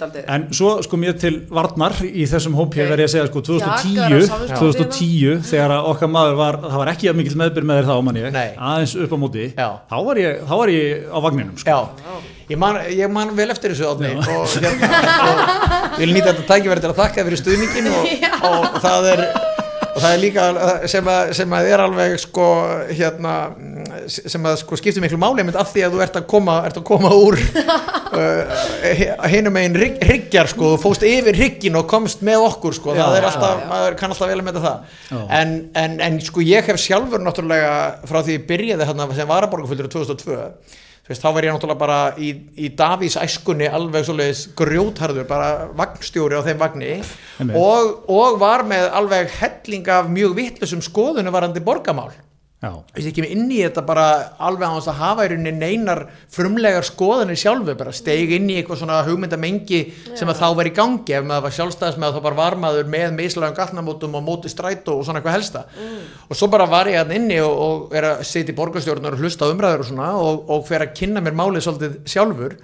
daldið En svo sko mér til varnar í þessum hóp hér Ok. verð ég að segja sko Jakar á 2010, samviskubitinu. 2010 þegar að okkar maður var, það var ekki að mikill meðbyr með þér þá mann ég, Nei. aðeins upp á móti Já. þá var, ég, þá var ég á vagninum sko. Já, ég man, ég man vel eftir þessu átni og hérna og vil nýta þetta tækifæri til að þakka fyrir stuðningin og, og það er og það er líka sem að, sem að er alveg sko hérna sem að sko skiptir miklu máli af því að þú ert að koma, ert að koma úr uh, hinum einn rygg, ryggjar sko, þú fóst yfir ryggin og komst með okkur sko, það Já, er alltaf, já, já. maður kann alltaf vel að meta það en, en, en sko ég hef sjálfur náttúrulega frá því ég byrjaði hérna sem varaborgarfullur 2002 þú veist, þá var ég náttúrulega bara í, í Davís æskunni alveg svoleiðis grjótharður bara vagnstjóri á þeim vagni. Og, og var með alveg helling af mjög vittlusum skoðunum varandi borgamál Veist, ég kem inn í þetta bara alveg á þess að hafa í rauninni neinar frumlegar skoðanir sjálfu, bara steig inn í eitthvað svona hugmyndamengi sem að þá var í gangi ef maður var sjálfstæðis með að þá bara var maður með mislægum gatnamótum og móti strætó og svona eitthvað helsta. Og svo bara var ég hann inni og, og er að sitja í borgarstjórnar og hlusta á umræður og svona og, og fer að kynna mér málið svolítið sjálfur.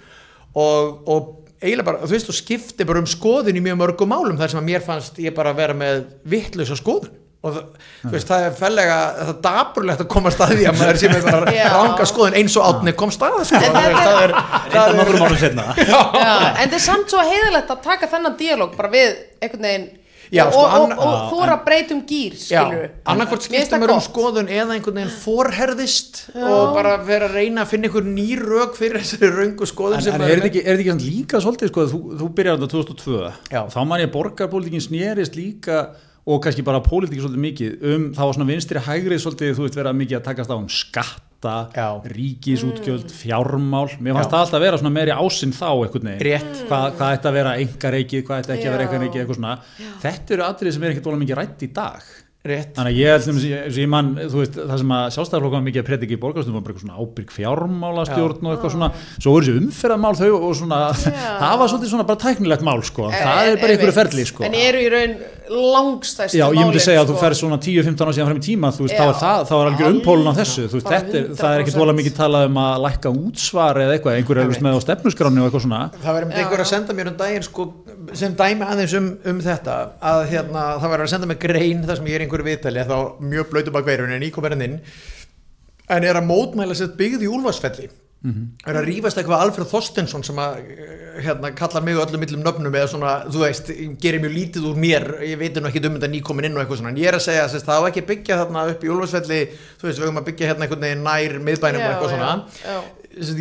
Og, og eiginlega bara, þú veist, þú skipti bara um skoðun í mjög mörgum málum þar sem að mér fannst ég bara vera með vittlösa skoðun og það, þú veist, það er fellega það er dapurlegt að koma að staði að maður sé með bara Já. ranga skoðun eins og átni kom stað sko. En það er, það er, Reynda það er nokkrum árum setna Já, en það er samt svo heiðalegt að taka þennan díalóg bara við einhvern veginn. Já, og, sko, og, anna- og, og þú er að breyta um gýr Já, skilur annarkvort skipta mér um skoðun eða einhvern veginn forherðist og bara vera að reyna að finna einhver ný rök fyrir þessari röngu skoðun En, sem en er þetta ekki, er þetta ekki samt líka svolítið sko, þú, þú byrjar þetta 2002 Já. þá man ég borgarpólitíkin snerist líka og kannski bara pólitíkin svolítið mikið um, það var svona vinstri hægri svolítið þú veist vera mikið að takast á um skatta Já. ríkisútgjöld, fjármál mér fannst Já. það alltaf að vera svona meiri ásinn þá einhvern veginn, Rétt. hvað, hvað ætti að vera engareikið, hvað ætti ekki að vera Já. engareikið eitthvað svona, þetta eru atrið sem er ekkert volað mikið rætt í dag rétt. Þannig að ég held sem ég, ég man, þú veist, það sem að sjálfstæðarflokka var mikið að predika í borgarstum var bara eitthvað svona ábyrg fjármálastjórn og eitthvað svona, svo voru þessi umferðamál þau og svona, það var svolítið svona bara tæknilegt mál sko, það er bara einhverju ferli sko. En eru í raun langstæstu Já, ég myndi segja að þú sko. fer svona 10-15 ára síðan frem í tíma, þú veist, Já. þá er það, þá er algjör umpólun á þessu, þú veist, þetta er, það er ekkert 100%. volað mikið talað um að lækka útsvar eða eitthvað, einhverju er með á hérna, er einhverju viðtali þá mjög blöytu bak veirun en íkomerinn inn. En er að mótmæla sér byggð í Úlfarsfelli? Er að rífast eitthvað Alfred Þorstensson sem að hérna, kallar mig öllum millum nöfnum eða svona, þú veist, gerir mjög lítið úr mér ég veit nú ekki um þetta nýkomin inn og eitthvað svona. En ég er að segja að það á ekki byggja þarna upp í Úlfarsfelli þú veist, við höfum að byggja hérna einhvern veginn nær miðbænum og eitthvað svona. já, já.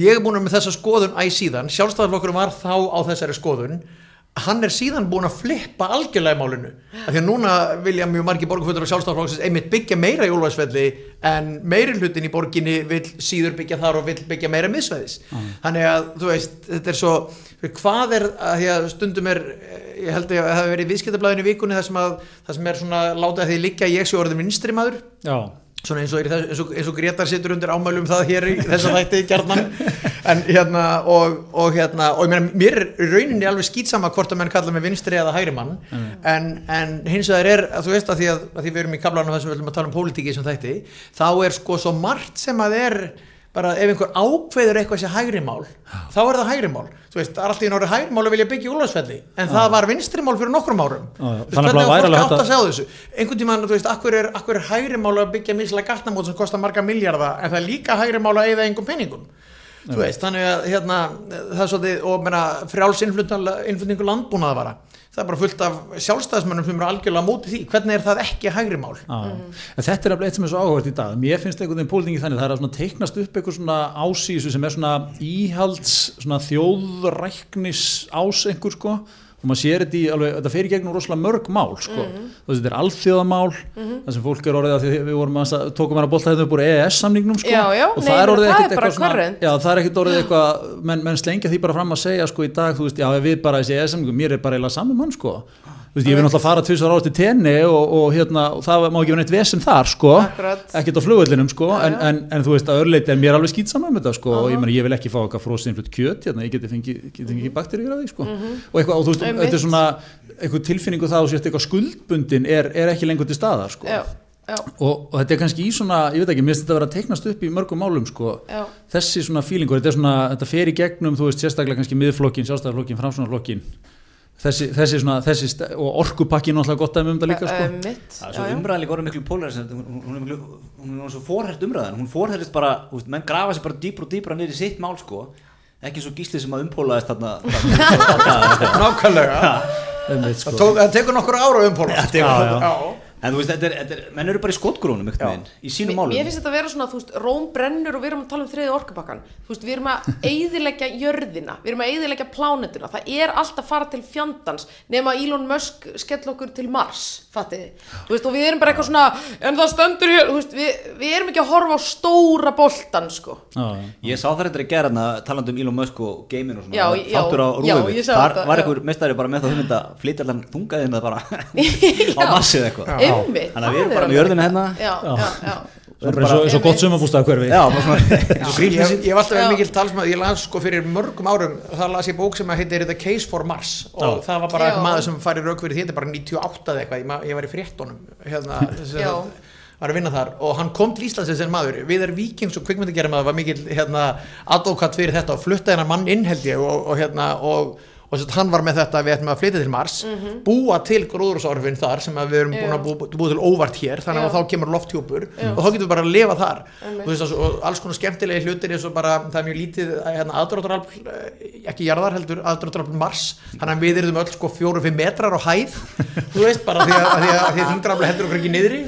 Ég er búin með þessa skoðun æ síðan, sjálfstæðarflokkur var þá á þessari skoðun hann er síðan búin að flippa algjörlega í málinu. Af því að núna vilja mjög margir borgarfjöldur og sjálfstæðarflokksins einmitt byggja meira í Úlfarsfelli en meiri hlutin í borginni vil síður byggja þar og vil byggja meira miðsvæðis. Þannig að þú veist, þetta er svo hvað er, að því að stundum er ég held að það hefur verið viðskiptablaðinu í vikunni þar sem, að, sem er svona látið að því liggja ég sé orðin vinstri maður já, svona eins og, þess, eins, og, eins og Gretar situr undir ámælum það hér í þessa þætti gjarnan. En hérna og, og hérna og ég meina mér rauninni alveg skýtsama hvort að menn kalla mig vinstri eða hægri mann. En, en hins vegar er að þú veist að því að, að því við erum í kablanum þessum við viljum að tala um pólitíki sem þætti þá er sko svo margt sem að er bara ef einhver ákveður eitthvað sé hægri mál þá er það hægri mál. Þú veist, það er alltaf í nári hægri mál að vilja byggja í Úlfarsfelli en það var vinstri mál fyrir nokkrum árum. Þannig að fólk átt að- að segja þessu? Einhvern tímann, þú veist, akkur er, akkur er hægri mál að byggja mislega gatnamót sem kostar marga miljarda en það er líka hægri mál að eyða engum peningum? Þú veist, þannig að hérna, það er svolítið, og frjáls innflutningu landbúnaða vara það er bara fullt af sjálfstæðismönnum sem eru algjörlega á móti því, hvernig er það ekki hægri mál? En þetta er alveg eitt sem er svo áhugavert í dag. Mér finnst einhvern veginn pólitingi þannig. Það er að teiknast upp eitthvað svona ásísu sem er svona íhalds svona þjóðræknis ás einhver sko og maður sér þetta í alveg, þetta fer í gegnum rosalega mörg mál sko, þú veist þetta er alþjóðamál það sem fólk er orðið að því við vorum að tókum að bolta þetta upp úr EES samningnum sko. Já, já, og nei, það er orðið ekkert er eitthvað svona já það er ekkert orðið eitthvað menn, menn slengja því bara fram að segja sko í dag þú veist, já við bara þessi EES samningum, mér er bara eiginlega saman mann sko. Þú veist, ég vil náttúrulega fara tvisar ára til tenni og, og, hérna, og það má ekki vera neitt vesen þar sko, ekkert á flugvöllinum sko, Já, en, já. en, en þú veist að örleiti er mér alveg skýtsam um þetta sko, og ég, meni, ég vil ekki fá eitthvað frósinflutt kjöt hérna, ég geti fengið fengi bakteríur af því sko. og, eitthvað, og þú veist, Einmitt. þetta er svona eitthvað tilfinningu það og eitthvað skuldbundin er, er ekki lengur til staðar sko. Já, já, og, og þetta er kannski í svona, ég veit ekki, mér finnst þetta að vera að teiknast upp í mörgum málum sko, já, þessi svona fílingur, þetta svona, þetta fer í gegnum, þú veist, sérstaklega kannski miðflokkin, sjálfstæðarflokkin, framsunarflokkin þessi, þessi svona, þessi, og orkupakkin náttúrulega gott dæmi um þetta líka, sko. Það er svo umræðan líka orðið miklu polarisandi, hún, hún, er miklu, hún er svo fórhært umræðan, hún fórhærist bara, þú veist, menn grafa sér bara dýpra og dýpra niður í sitt mál sko, ekki svo gísli sem að umpólaðist þarna, Nákvæmlega, það, sko. tók, það tekur nokkur ára umpóla já, já. En þú veist, þetta er, þetta er, menn eru bara í skotgrónum einhvern veginn, í sínum málum. mér finnst þetta að vera svona, þú veist, Róm brennur og við erum að tala um þriði orkupakkan Þú veist, við erum að eyðileggja jörðina Við erum að eyðileggja plánetuna. Það er allt að fara til fjandans Nema Elon Musk skell okkur til Mars Fattiði. Þú veist, og við erum bara eitthvað svona En það stendur hér, þú veist, við, við erum ekki að horfa á stóra boltan, sko. Já, já. Ég sá það reyndar að gera hana talandi um Elon Musk og gaming og svona Já, þáttur á sá þar var einhver mestari bara með það Einmitt. Þannig að við erum það bara með jörðina hérna. Já, já, já Svona bara eins og- eins og gott sumabústað hverfi Já, bara svona eins og ég, ég hef alltaf mikill talsmaður, ég las sko fyrir mörgum árum það las ég bók sem að heitir The Case for Mars og Já. það var bara eitthvað maður sem færi rauk fyrir því, þetta er bara 98 eða eitthvað, ég, var í fréttonum hérna, sem Já. sagt, var að vinna þar. Og hann kom til Íslands þessi maður, við erum vikings og kvikmyndagerðum að var mikill hérna, advokat fyrir þetta og flutta hennar mann inn held ég og, og hérna og og þess að hann var með þetta að við ættum að flytja til Mars búa til gróðursáhrifin þar sem við erum búin að. Já. búa, búa til óvart hér þannig að Já. þá kemur lofthjúpur og þá getum við bara að lifa þar. Og, veist, og alls konar skemmtilegi hlutir eins og bara það er mjög lítið hérna, aðdráttarafl ekki jarðar heldur aðdráttarafl Mars þannig að við erum öll sko fjóru-fimm metrar á hæð þú veist bara því að, því þingdrafli heldur okkur ekki niðri.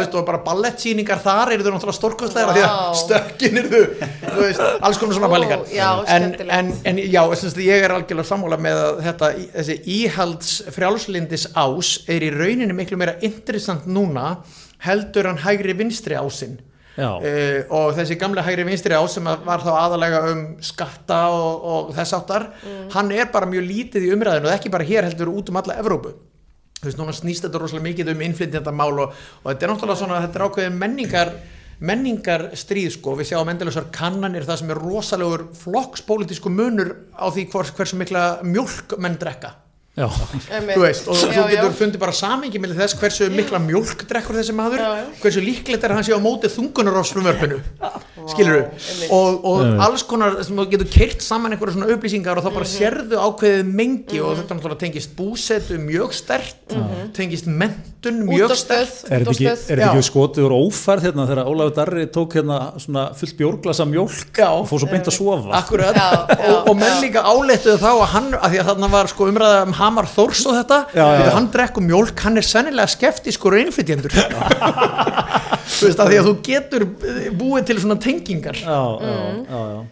Veist og bara ballettsýningar þar eru þau náttúrulega stórkostlegar því að stökkin eru þau alls konar svona já, en, en, en já, ég er algjörlega sammála með að þetta, þessi íhalds frjálslindis ás er í rauninni miklu meira interessant núna heldur hann hægri vinstri ásinn Já. uh, og þessi gamla hægri vinstri ás sem var þá aðalega um skatta og, og þess áttar hann er bara mjög lítið í umræðinu og ekki bara hér heldur út um alla Evrópu. Þú veist, núna snýst þetta rosalega mikið um innflytjandamál og, og þetta er náttúrulega svona, þetta er ákveðin menningar menningar stríð sko, við sjáum endilegsar kannanir það sem er rosalegur flokkspólitísku munur á því hvers, hversu mikla mjólk menn drekka veist, og þú getur fundið bara samingi með þess hversu mikla mjólk drekkur þessi maður Já, já. hversu líklegt er að hann sé á móti þungunarofsfrumvörpinu skilur einmitt. og, og alls konar sem þú getur keirt saman einhverja svona upplýsingar og þá Mhm. bara sérðu ákveðið mengi og þetta náttúrulega tengist búsetu mjög stert tengist mentun mjög stert Er þetta ekki, útastöð. er þetta Já. ekki skotið úr ófærð hérna þegar Ólafur Darri tók hérna svona fullt bjórglasa mjólk Já. og fór svo beint að sofa? Akkurat, Já, já, og, og menn líka áleittuðu þá að hann, að Hamar Þórs og þetta, Já, já, hann drekkur mjólk, hann er sennilega skeftiskur innflytjendur. Þú veist að því að þú getur eh, búið til svona tengingar. Já, já, já,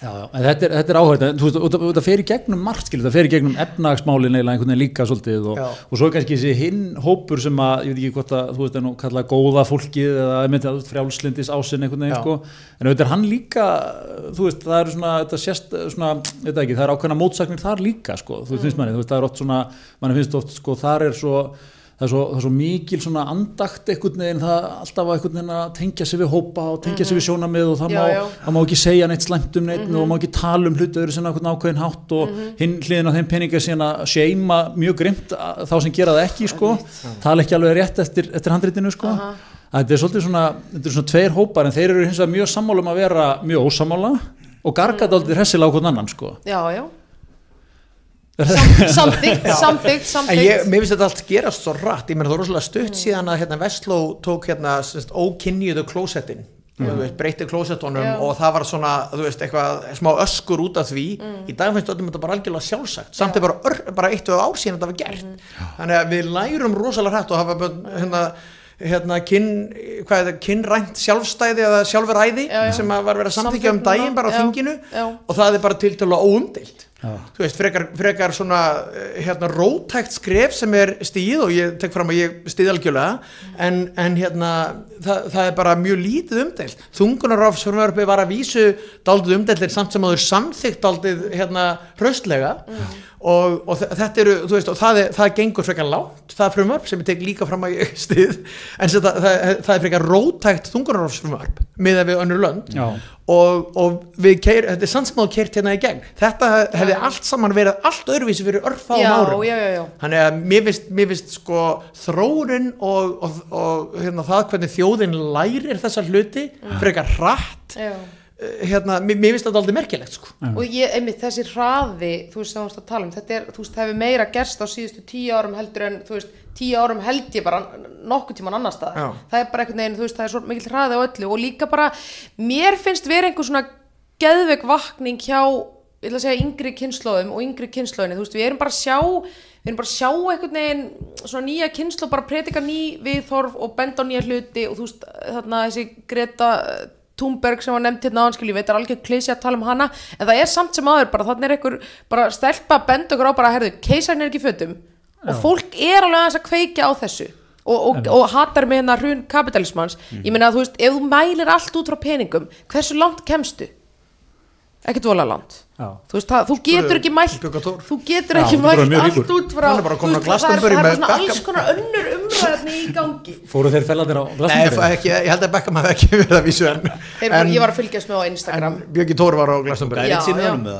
já. Já, en þetta er, þetta er áhægt, þú veist, og það- og það fer í gegnum margt, skilur, það fer í gegnum efnagsmálin eða einhvern veginn líka svolítið og, og svo er kannski þessi hinn hópur sem að, ég veit ekki hvort að, þú veist, er nú kallað góða fólkið eða, ég myndi að, frjálslindis ásinn einhvern veginn, sko, en auðvitað er hann líka, þú veist, það eru svona, þetta sést, svona, veit ekki, það er ákveðna mótsagnir þar líka, sko, þú veist, finnst manni, þú veist, það er oft svona, manni finnst oft, sko, þar er svo, það er svo, það er svo mikil svona andakt einhvern veginn, það alltaf að einhvern veginn að tengja sig við hópa og tengja sig við sjónamið og það Já, má, já. það má ekki segja neitt slæmt um neitt og má ekki tala um hlutu öðru sinna einhvern ákveðin hátt og hinn hliðin á þeim peninga síðan að seima mjög grimt þá sem gera það ekki sko, tala ekki alveg rétt eftir, eftir handritinu sko. Að þetta er svolítið svona, þetta er svona tveir hópar en þeir eru hins vegar mjög sammála um að vera mjög ósammála og garga mm. aldrei hressilega á hvern annan sko. Já, já Samþygt, samþygt, en ég, samþygt mér finnst þetta allt gerast svo rætt ég meina það er rosalega stutt síðan að hérna, Vestló tók hérna semst, ókynniðu klósettin veist, breytti klósettunum Já. og það var svona, þú veist, eitthvað smá öskur út af því, í dag finnst öllum þetta bara algjörlega sjálfsagt, samt er bara, bara eitt og ár síðan þetta var gert. Þannig að við lærum rosalega hrætt og hafa hérna, hérna kyn, hvað er það, kynrænt sjálfstæði eða sjálfuræði Já, já. sem að var verið að samþykja um daginn bara á þinginu. já. og það er bara til til að óumdeilt þú veist, frekar, frekar svona eh, hérna rótækt skref sem er stíð og ég tek fram að ég stíð algjörlega en, en hérna það, það er bara mjög lítið umdeilt. Þungunarráfsfrumvarfi var að vísu daldið umdeilt samt sem að þau samþykkt daldið hérna hraustlega og, og þe- þetta eru, þú veist, og það, er, það gengur frekar lágt, það frumvarp sem ég tek líka fram að ég stið en það, það, það er frekar rótækt þungunarráfsfrumvarp miða við önnur lönd Já. og, og við keir, þetta er að keirt hérna í gegn þetta hefði allt saman verið allt öðruvísi fyrir örfáum já, árum já, já, já. þannig að mér finnst, mér finnst sko þróunin og, og, og hérna, það hvernig þjóðin lærir þessa hluti frekar hratt já. Eh, hérna, mér, finnst þetta aldrei merkilegt sko. og ég, einmitt, þessi hraði þú veist, það varst að tala um, þetta er, þú veist, það hefur meira gerst á síðustu tíu árum heldur en þú veist, tíu árum held ég bara nokkuð tíman annar stað, það er bara einhvern veginn þú veist, það er svo mikill hraði á öllu og líka bara mér finnst vera einhver svona geðveik vakning hjá ég ætla að segja yngri kynnslóðum og yngri kynnslóðinni, þú veist, við erum bara að sjá við erum bara að sjá einhvern veginn svona nýja kynnslóð, bara predika ný viðþorf og benda á nýja hluti og þú veist, þarna þessi Greta Thunberg sem var nefnt hérna áhanskil, ég veit það er algjör klísi að tala um hana, en það er samt sem aður bara, þannig er einhver, bara stelpa að benda okkur á bara, herðu, keisarinn er ekki í fötum og fólk er alveg aðeins að kveikja á þessu og, og, og hatar með hérna hrun kapitalismans, ég meina að þú veist ef þú mælir allt út frá peningum hversu langt kemstu? ekkert vola langt. Já. þú veist, það, þú getur ekki mælt þú getur Já, ekki orðið mælt allt út frá Hann er bara á veist, það er, er með svona alls konar önnur umræðni í gangi. Fóru þeir fellandir á ekki, ég held að Beckham hafi ekki verið að vísu en, Þeir, en, ég var að fylgjast með á Instagram Björgi Tór var á Glastonbury Gæði Já, Ritsi með honum?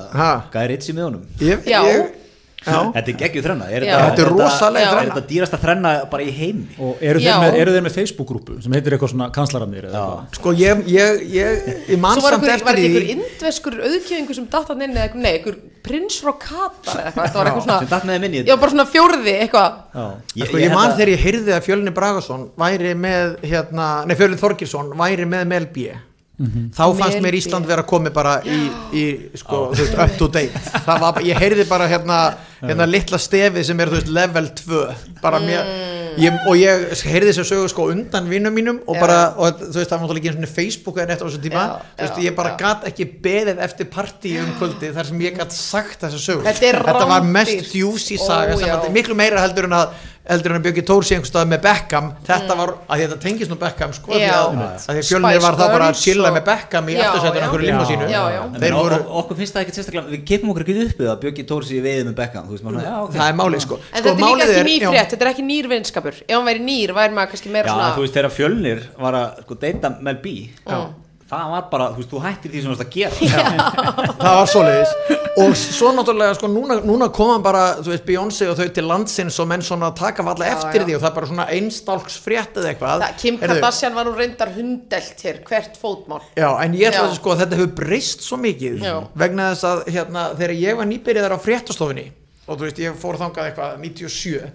Gæði Ritsi með honum ég, Já. ég, já. Þetta er geggjuð þrenna er Já. Þetta er rosaleg Já. Er þrenna. þetta dýrasta þrenna bara í heimi Og eru þeir, með, eru þeir með Facebook-grúpu sem heitir eitthvað svona kanslararnir eða eitthvað? Sko ég, ég, ég, ég Svo var einhver indveskur auðkjöfingu sem datt hann inn eða eitthvað, nei, einhver prins frá Katar eða eitthvað, þetta var eitthvað sem svona datt með þeim inn í Já, bara svona fjórði eitthvað Já. Sko ég man þegar ég heyrði að Fjölni Bragason væri með, hérna, nei Fjölni Þorgilsson væri með Melbíi þá fannst mér. Ísland vera komið bara í, í sko, þú veist, up to date. Það var, ég heyrði bara hérna, hérna litla stefið sem er, þú veist, level 2 bara mér ég, og ég heyrði þess að sögu sko undan vinnum mínum og bara, og þú veist, það var náttúrulega ekki einu svona Facebook eða neitt á þessu tíma, Já, þú veist, já, ég bara gat ekki beðið eftir partí um kvöldi þar sem ég gat sagt þessa sögu. Þetta er var mest juicy saga Ó, sem já. að, miklu meira heldur en að heldur en að Björki Tór sé einhvers stað með Beckham þetta var, að þetta tengist nú Beckham sko, því Mm. Já. að, að því fjölnir Spice var þá bara að chilla með Beckham í Já, aftursættunum já. okkur limma sínu Já, já. þeir voru, okkur finnst það ekki sérstaklega við kipum okkur ekki upp við að Björki Tór sér veið með Beckham þú veist maður svona, já, ok. það er málið sko En sko, þetta er líka málið ekki er- ný já. frétt, þetta er ekki nýr vinskapur Ef hann væri nýr, væri maður kannski meira já, svona þú veist þegar Fjölnir var að sko deyta Mel B það var bara, þú veist, þú hættir því sem þú varst að gera. Það var svoleiðis. Og svo náttúrulega sko núna, núna koma bara þú veist Beyoncé og þau til landsins og menn svona taka valla eftir já. því og það er bara svona einstálks frétt eða eitthvað. Það, Kim Kardashian var nú reyndar hundelt hér, hvert fótmál. Já, en ég ætla að sko þetta hefur breyst svo mikið Já. vegna þess að hérna, þegar ég var nýbyrjaðar á fréttastofinni og þú veist, ég fór þangað eitthvað 97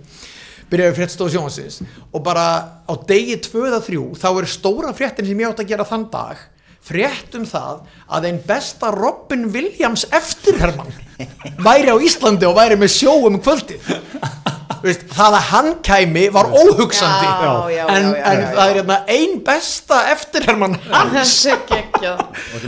byrjaði fréttastofu sjónvansins og bara á degi 2-3 þá er stóra fréttin sem ég átt að gera þann dag frétt um það að einn besta Robin Williams eftirherman væri á Íslandi og væri með sjó um kvöldið. Þú veist, það að hann kæmi var óhugsandi. Já, já, já, en, já, já, en já. það er hérna ein besta eftirherman hans.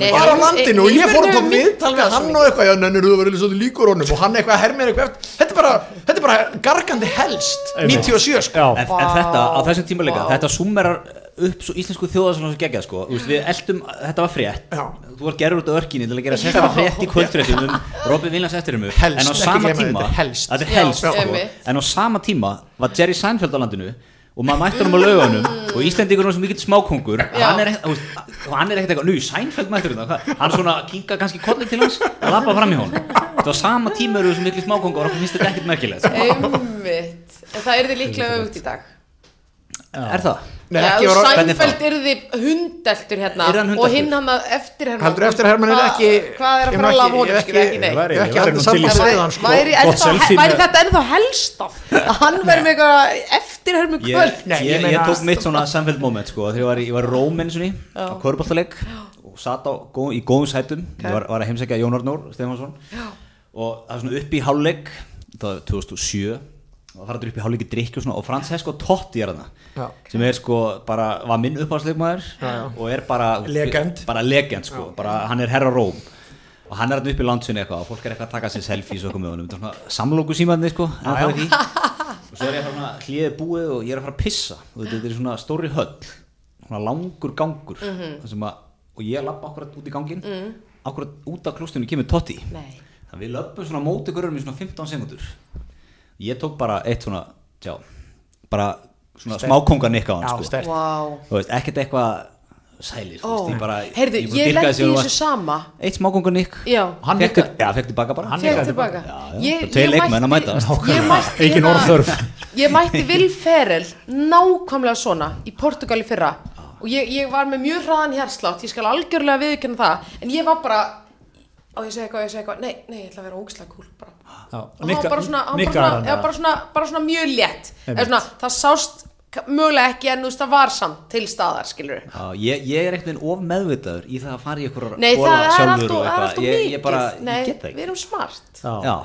Bara á landinu og ég fór við minnkað svo hann og eitthvað, já, nennir þú vera svolítið líkur honum. Og hann eitthvað hermir eitthvað eftir. Þetta er bara, þetta er bara gargandi helst. Einmitt. 97 sko. En, en þetta, á þessum tíma líka, Vá. þetta summerar upp svo íslensku þjóðarsvona svo geggjað sko, veist, við eldum, þetta var frétt. Já. þú var gerður út á örkinni til að gera sérstaklega frétt í kvöldfréttum um Robin Williams Helst, en á sama tíma helst. helst sko, en á sama tíma var Jerry Seinfeld á landinu og maður mættur um á laugunum og Íslendingur er svona mikill smákongur og hann er, ekkert- og hann er eitthvað, nú, Seinfeld mættur þetta, hann svona kinka kannski kollið til hans og lappa fram í honum. Þetta á sama tíma eru þessu miklu smákongur og okkur finnst þetta ekkert merkilegt. Það er þið líklega öfugt í dag. Er það? Nei, þá? Sænfeld yrði hundeltur hérna hann og hundeltur? hinn hann að eftir hermann Heldur eftir hermann er ekki Hvað er að fara að lafa ekki- honum, ég hef ekki- hef ekki Væri sko. Þetta ennþá helst af að hann verði með eitthvað eftir hermu ég, kvöld? Nei, ég, tók mitt svona samfélg moment sko, þegar ég var, í- ég var í Róm eins og ný á Körbáltaleg og satt í góðum sætum. Ég var, var að heimsækja Jón Arnór Stefansson og það var svona upp í hálfleik það var 2007 og það var upp í hálfleik í drikki og svona og Francesco Totti er þarna sem er sko bara, var minn uppáðsleikmaður og er bara Legend. bara legend sko, bara hann er herra Róm. Og hann er þarna upp í landsunni eitthvað og fólk er eitthvað að taka sér selfies og eitthvað með honum. Þetta er svona samlóku símaðni sko og svo er ég að svona hliðið búið og ég er að fara að pissa. Og þetta er svona stóri höll svona langur gangur mm að, og ég lappa akkurat út í gangin Mm. akkurat út af klústunni kemur Totti. Nei. þannig við löpum svona á móti gurum í svona 15 sekundur ég tók bara eitt svona tjá, bara svona smákonga nikka á hann Já, sko. Vá. Þú veist, ekkert eitthvað sælir þú veist, ég bara heyrðu, ég dýrka lendi í þessu sama. Eitt smákonga nikk. Já, Hann fekk tilbaka bara. Hann fekk tilbaka Ég- ég leikmenn að mætti- mætast. Ég mætti Engin hérna- orð þörf. Ég mætti Will Ferrell nákvæmlega svona í Portugal í fyrra. Og ég, ég var með mjög hraðan hérslátt ég skal algjörlega viðkynna það. En ég var bara og ég segi eitthvað, ég segi eitthvað, nei, nei, ég ætla að vera ógislega kúl bara og hann var bara svona, bara svona, já, eða? bara svona, bara svona mjög létt. Svona, það sást mögulega ekki en þú veist það var samt til staðar skilur Já, ég, ég er veginn of meðvitaður í það að fara í ykkur nei það er sjálfur alltaf, og er eitthvað. alltaf ég, mikið. ég bara, nei, ég get það við ekki erum smart. Já. Já,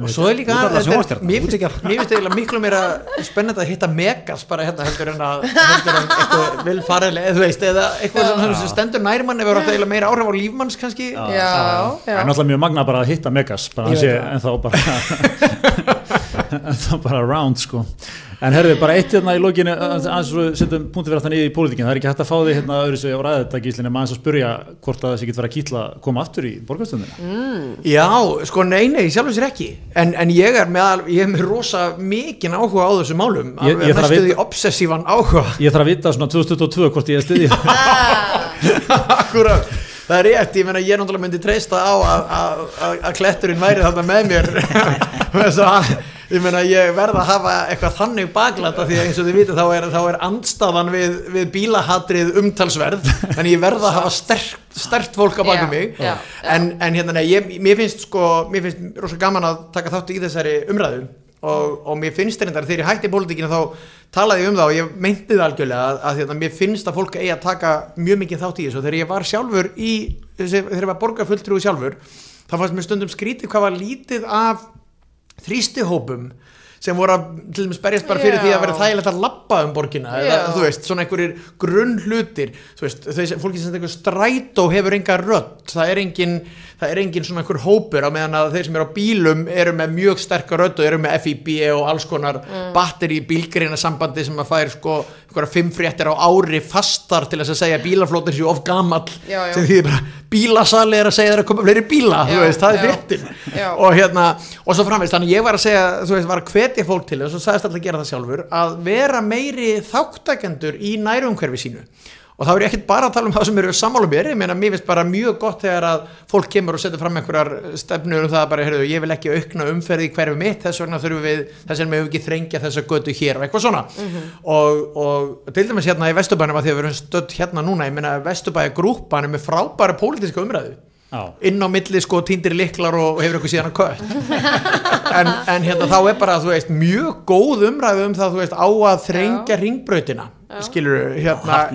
og svo er líka er- mér finnst ekki að- mér finnst eiginlega miklu meira spennandi að hitta Megas bara hérna heldur en að heldur en eitthvað vil farilega, þú veist, eða eitthvað sem stendur nærmann ef það er eiginlega meira áhrif á lífmanns kannski. Já, Það er náttúrulega mjög magna bara að hitta Megas það. ennþá bara ennþá bara round sko en herðu bara eitt hérna í lókinu aðeins svo setjum punkti fyrir aftan í pólitíkin. Það er ekki hægt að fá þig hérna öðru sem ég á ræðið þetta gíslinn maður að spurja hvort að það sé getur verið að kýtla að koma aftur í borgarstundina Já, sko nei, nei, sjálfur sér ekki. En, en ég er með, ég er með rosa mikinn áhuga á þessu málum. Ég- ég alveg þarf að næstuði vita- obsessívan áhuga. Ég þarf að vita svona 2022 hvort ég er stiðið Akkurat, það er rétt, ég meina ég náttúrulega myndi treysta á að, kletturinn væri þarna með mér ég meina ég verð að hafa eitthvað þannig baklata því að eins og þið vitið þá er, þá er andstaðan við, við bílahatrið umtalsverð en ég verð að hafa sterk, sterkt fólk Já, bakum mig. já, já. en, en hérna, ég, mér finnst sko, mér finnst rosa gaman að taka þátt í þessari umræðu. Og, og mér finnst reyndar þegar ég hætti í pólitíkinu þá talaði ég um það og ég meinti það algjörlega að, að hérna, mér finnst að fólk eigi að taka mjög mikið þátt í þessu. Þegar ég var sjálfur í, þegar ég var borgarfulltrúi sjálfur þá fannst mér stundum skrítið hvað var lítið af þrýstihópum sem voru að til dæmis berjast bara fyrir Já. því að vera þægilegt að lappa um borgina eða Já. þú veist, svona einhverjir grunn hlutir þú veist, þau sem, fólki sem þetta einhver strætó hefur enga rödd, það er engin það er engin svona einhver hópur á meðan að þeir sem eru á bílum eru með mjög sterkar rödd og eru með FIB og alls konar mm. batteri bílgreina sambandi sem að fær sko einhverja fimm fréttir á ári fastar til þess að segja að bílaflótin séu of já. sem því bara bílasali er að segja þeir að koma fleiri bíla, Já, veist, það er Já. og hérna, og svo framvegst þannig ég var að segja, þú veist, var að hvetja fólk til og svo sagðist alltaf að gera það sjálfur að vera meiri þáttakendur í nærumhverfi sínu og þá er ég ekkert bara að tala um það sem eru sammála mér, ég meina mér finnst bara mjög gott þegar að fólk kemur og setur fram einhverjar stefnur um það að bara, heyrðu, ég vil ekki aukna umferði í hverfi mitt, þess vegna þurfum við þess vegna við ekki þrengja þessa götu hér og eitthvað svona. Og, og til dæmis hérna í Vesturbænum að því að við erum stödd hérna núna, ég meina Vesturbæja grúpan er með frábæra pólitíska umræðu. Já. inn á milli sko týndir liklar og hefur eitthvað síðan að kött. En, en hérna þá er bara skilur hérna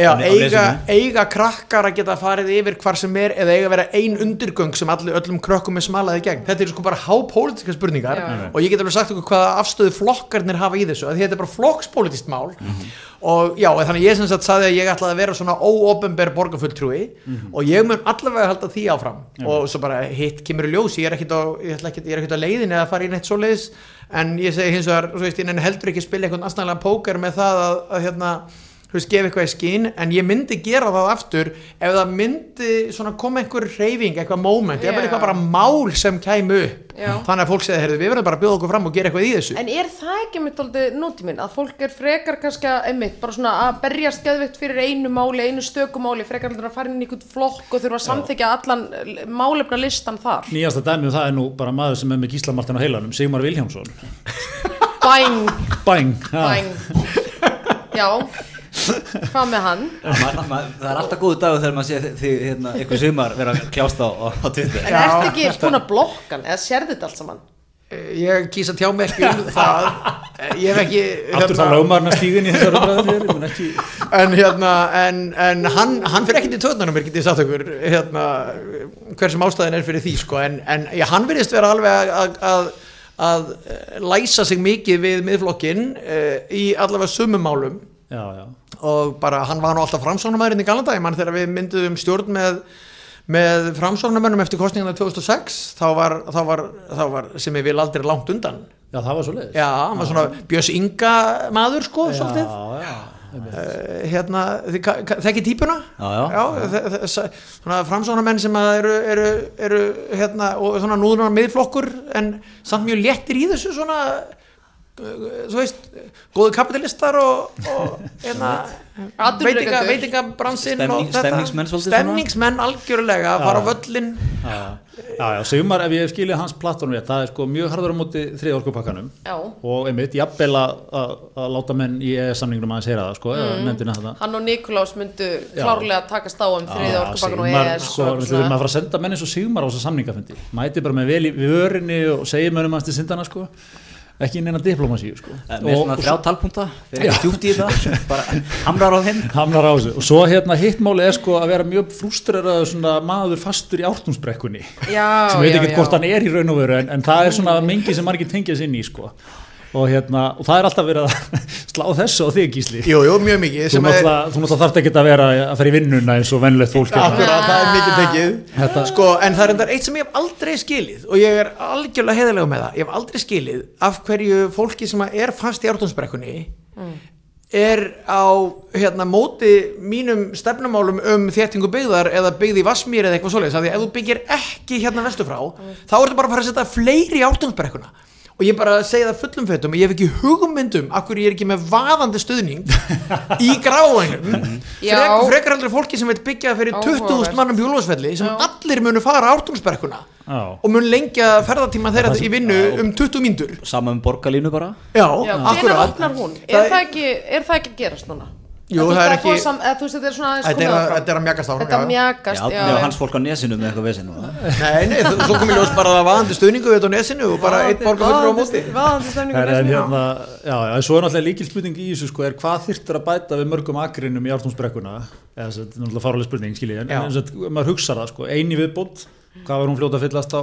Já, eiga, eiga krakkar að geta farið yfir hvar sem er eða eiga að vera ein undirgöng sem allir, öllum krökkum er smalaði gegn. Þetta eru sko bara hápolítiska spurningar Já. og ég get alveg sagt okkur hvaða afstöðu flokkarnir hafa í þessu, að þetta er bara flokkspolítist mál. Og já, þannig ég sem sagt saði að ég ætlaði að vera svona óopenber borgarfulltrúi og ég mun allavega halda því áfram. Og svo bara hitt kemur í ljós ég er ekkit á, ég ætla ekkit, ég er ekkit á leiðin eða að fara í neitt svoleiðis en ég segi hins vegar, þú veist, ég nenni heldur ekki spila eitthvað aðstæðanlega póker með það að, að hérna þú veist, gefa eitthvað í skín en ég myndi gera það aftur ef það myndi svona koma einhver reyfing, eitthvað moment, er eitthvað bara mál sem kæmu upp. Já. þannig að fólk segði, heyrðu, við verðum bara að bjóða okkur fram og gera eitthvað í þessu. En er það ekki mitt aldrei nútíminn að fólk er frekar kannski að, einmitt, bara svona að berjast geðveikt fyrir einu máli, einu stökumáli, frekar heldur en að fara inn í einhvern flokk og þurfa að samþykja allan málefna listan þar. nýjasta dæmi um það er nú bara maður sem er með gíslamartin á bæng. Já, hvað með hann? Ma, ma, það er alltaf góðu dagur þegar maður sé þið hérna, eitthvað sumar vera að kljásta á, á, á Twitter. En ertu ekki búin að blokka hann eða sérðu þetta allt saman? ég kýs að tjá mig ekki um það. Ég hef ekki Aftur það lögmarna stíðin í þessar umræðum hér, ég mun ekki en hérna en, en hann, hann fyrir ekkert í töðnanum hérna, hversum ástæðin er fyrir því sko, en, en já, hann virðist vera alveg að, að, að eh, læsa sig mikið við miðflokkin uh, í allavega sumumálum Já, já, og bara hann var nú alltaf framsóknumæðurinn í Galandæg mann þegar við mynduðum stjórn með með framsóknumönnum eftir kostningana 2006 þá var, þá var, þá var sem ég vil aldrei langt undan. Já, það var svo leiðis já, hann var svona Björns Inga maður sko, svolítið. Já, já, einmitt. uh, hérna, þekki típuna? Já, já. framsóknarmenn sem eru, eru, eru hérna, og svona núðunar miðflokkur en samt mjög léttir í þessu svona þú veist, góðu kapitalistar og, og hérna, veitinga, veitingabransinn Stemning- og þetta. stemningsmenn stemningsmenn algjörlega að fara á völlin Já, já, já, Sigmar, ef ég hef skilið hans platform rétt, það er sko mjög harður á móti þriða orkupakkanum. Já, og einmitt, jafnvel að, að, að láta menn í samningnum að heyra það, sko, eða nefndina þetta hann og Nikolás myndu klárlega takast á um þriði orkupakkan og Sigmar, ES sko, við þurfum að fara að senda menn eins og Sigmar á þessa samningafundi. Mæti bara með vel í vörinni og segja mönnum hans til syndana, sko ekki neina diplomasíu, sko. Eh, með svona þrjá talpunta fyrir djúpt í þetta bara hamrar á þeim. Hamnar á þessu. Og svo hérna hittmáli er sko að vera mjög frústreraður svona maður fastur í ártúnsbrekkunni. Já, sem veit ekki hvort hann er í raun og veru en, en það er svona mengi sem margir tengjast inn í sko og hérna, og það er alltaf verið að slá þessu á þig gísli. Jú, jú, mjög mikið þú sem er, náttúrulega, þú náttúrulega þarft ekki að vera að fara í vinnuna eins og vennlegt fólk. Akkurat, það er mikið tekið. Þetta- sko, En það er endar eitt sem ég hef aldrei skilið og ég er algjörlega heiðalega með það. Ég hef aldrei skilið af hverju fólki sem er fast í ártónsbrekkunni er á hérna, móti mínum stefnumálum um þéttingu byggðar eða byggð í Vassmýr eða eitthvað svoleiðis. Af því að ef þú byggir ekki hérna vestu frá þá ertu bara að fara að setja fleiri í ártónsbrekkuna og ég bara segi það fullum fötum ég hef ekki hugmyndum af hverju ég er ekki með vaðandi stuðning í gráðunum Já. Frek, frekar heldur fólki sem vil byggja fyrir 20.000 Áhugavert. mannum bjólfsfelli sem allir munu fara ártúnsberkuna Já. og mun lengja ferðartíma þeirra í vinnu um 20 mínútur saman með borgarlínu bara já, Já, akkurat opnar hún? Það Er það ekki, er það ekki gerast núna? Jú, það er ekki- fá sam- eða Þú veist, þetta er svona aðeins þetta er, komið að, áfram. þetta er að mjagast áfram Þetta já. mjagast, já, já. hans fólk á nesinu með eitthvað og það. nei, nei, þú- svo komið ljós bara að það vaðandi stuðningu við þetta á nesinu og bara eitt borgarfullur á móti Vaðandi stemningu En, en nesinu, já. hérna, já, en svo er náttúrulega líkil spurning í þessu sko, er hvað þyrftur að bæta við mörgum akrinum í ártúnsbrekkuna eða þetta er náttúrulega fáraleg spurning, skilji en, þess að maður hugsa það, sko, eini viðbót hvað var hún fljóta að fyllast á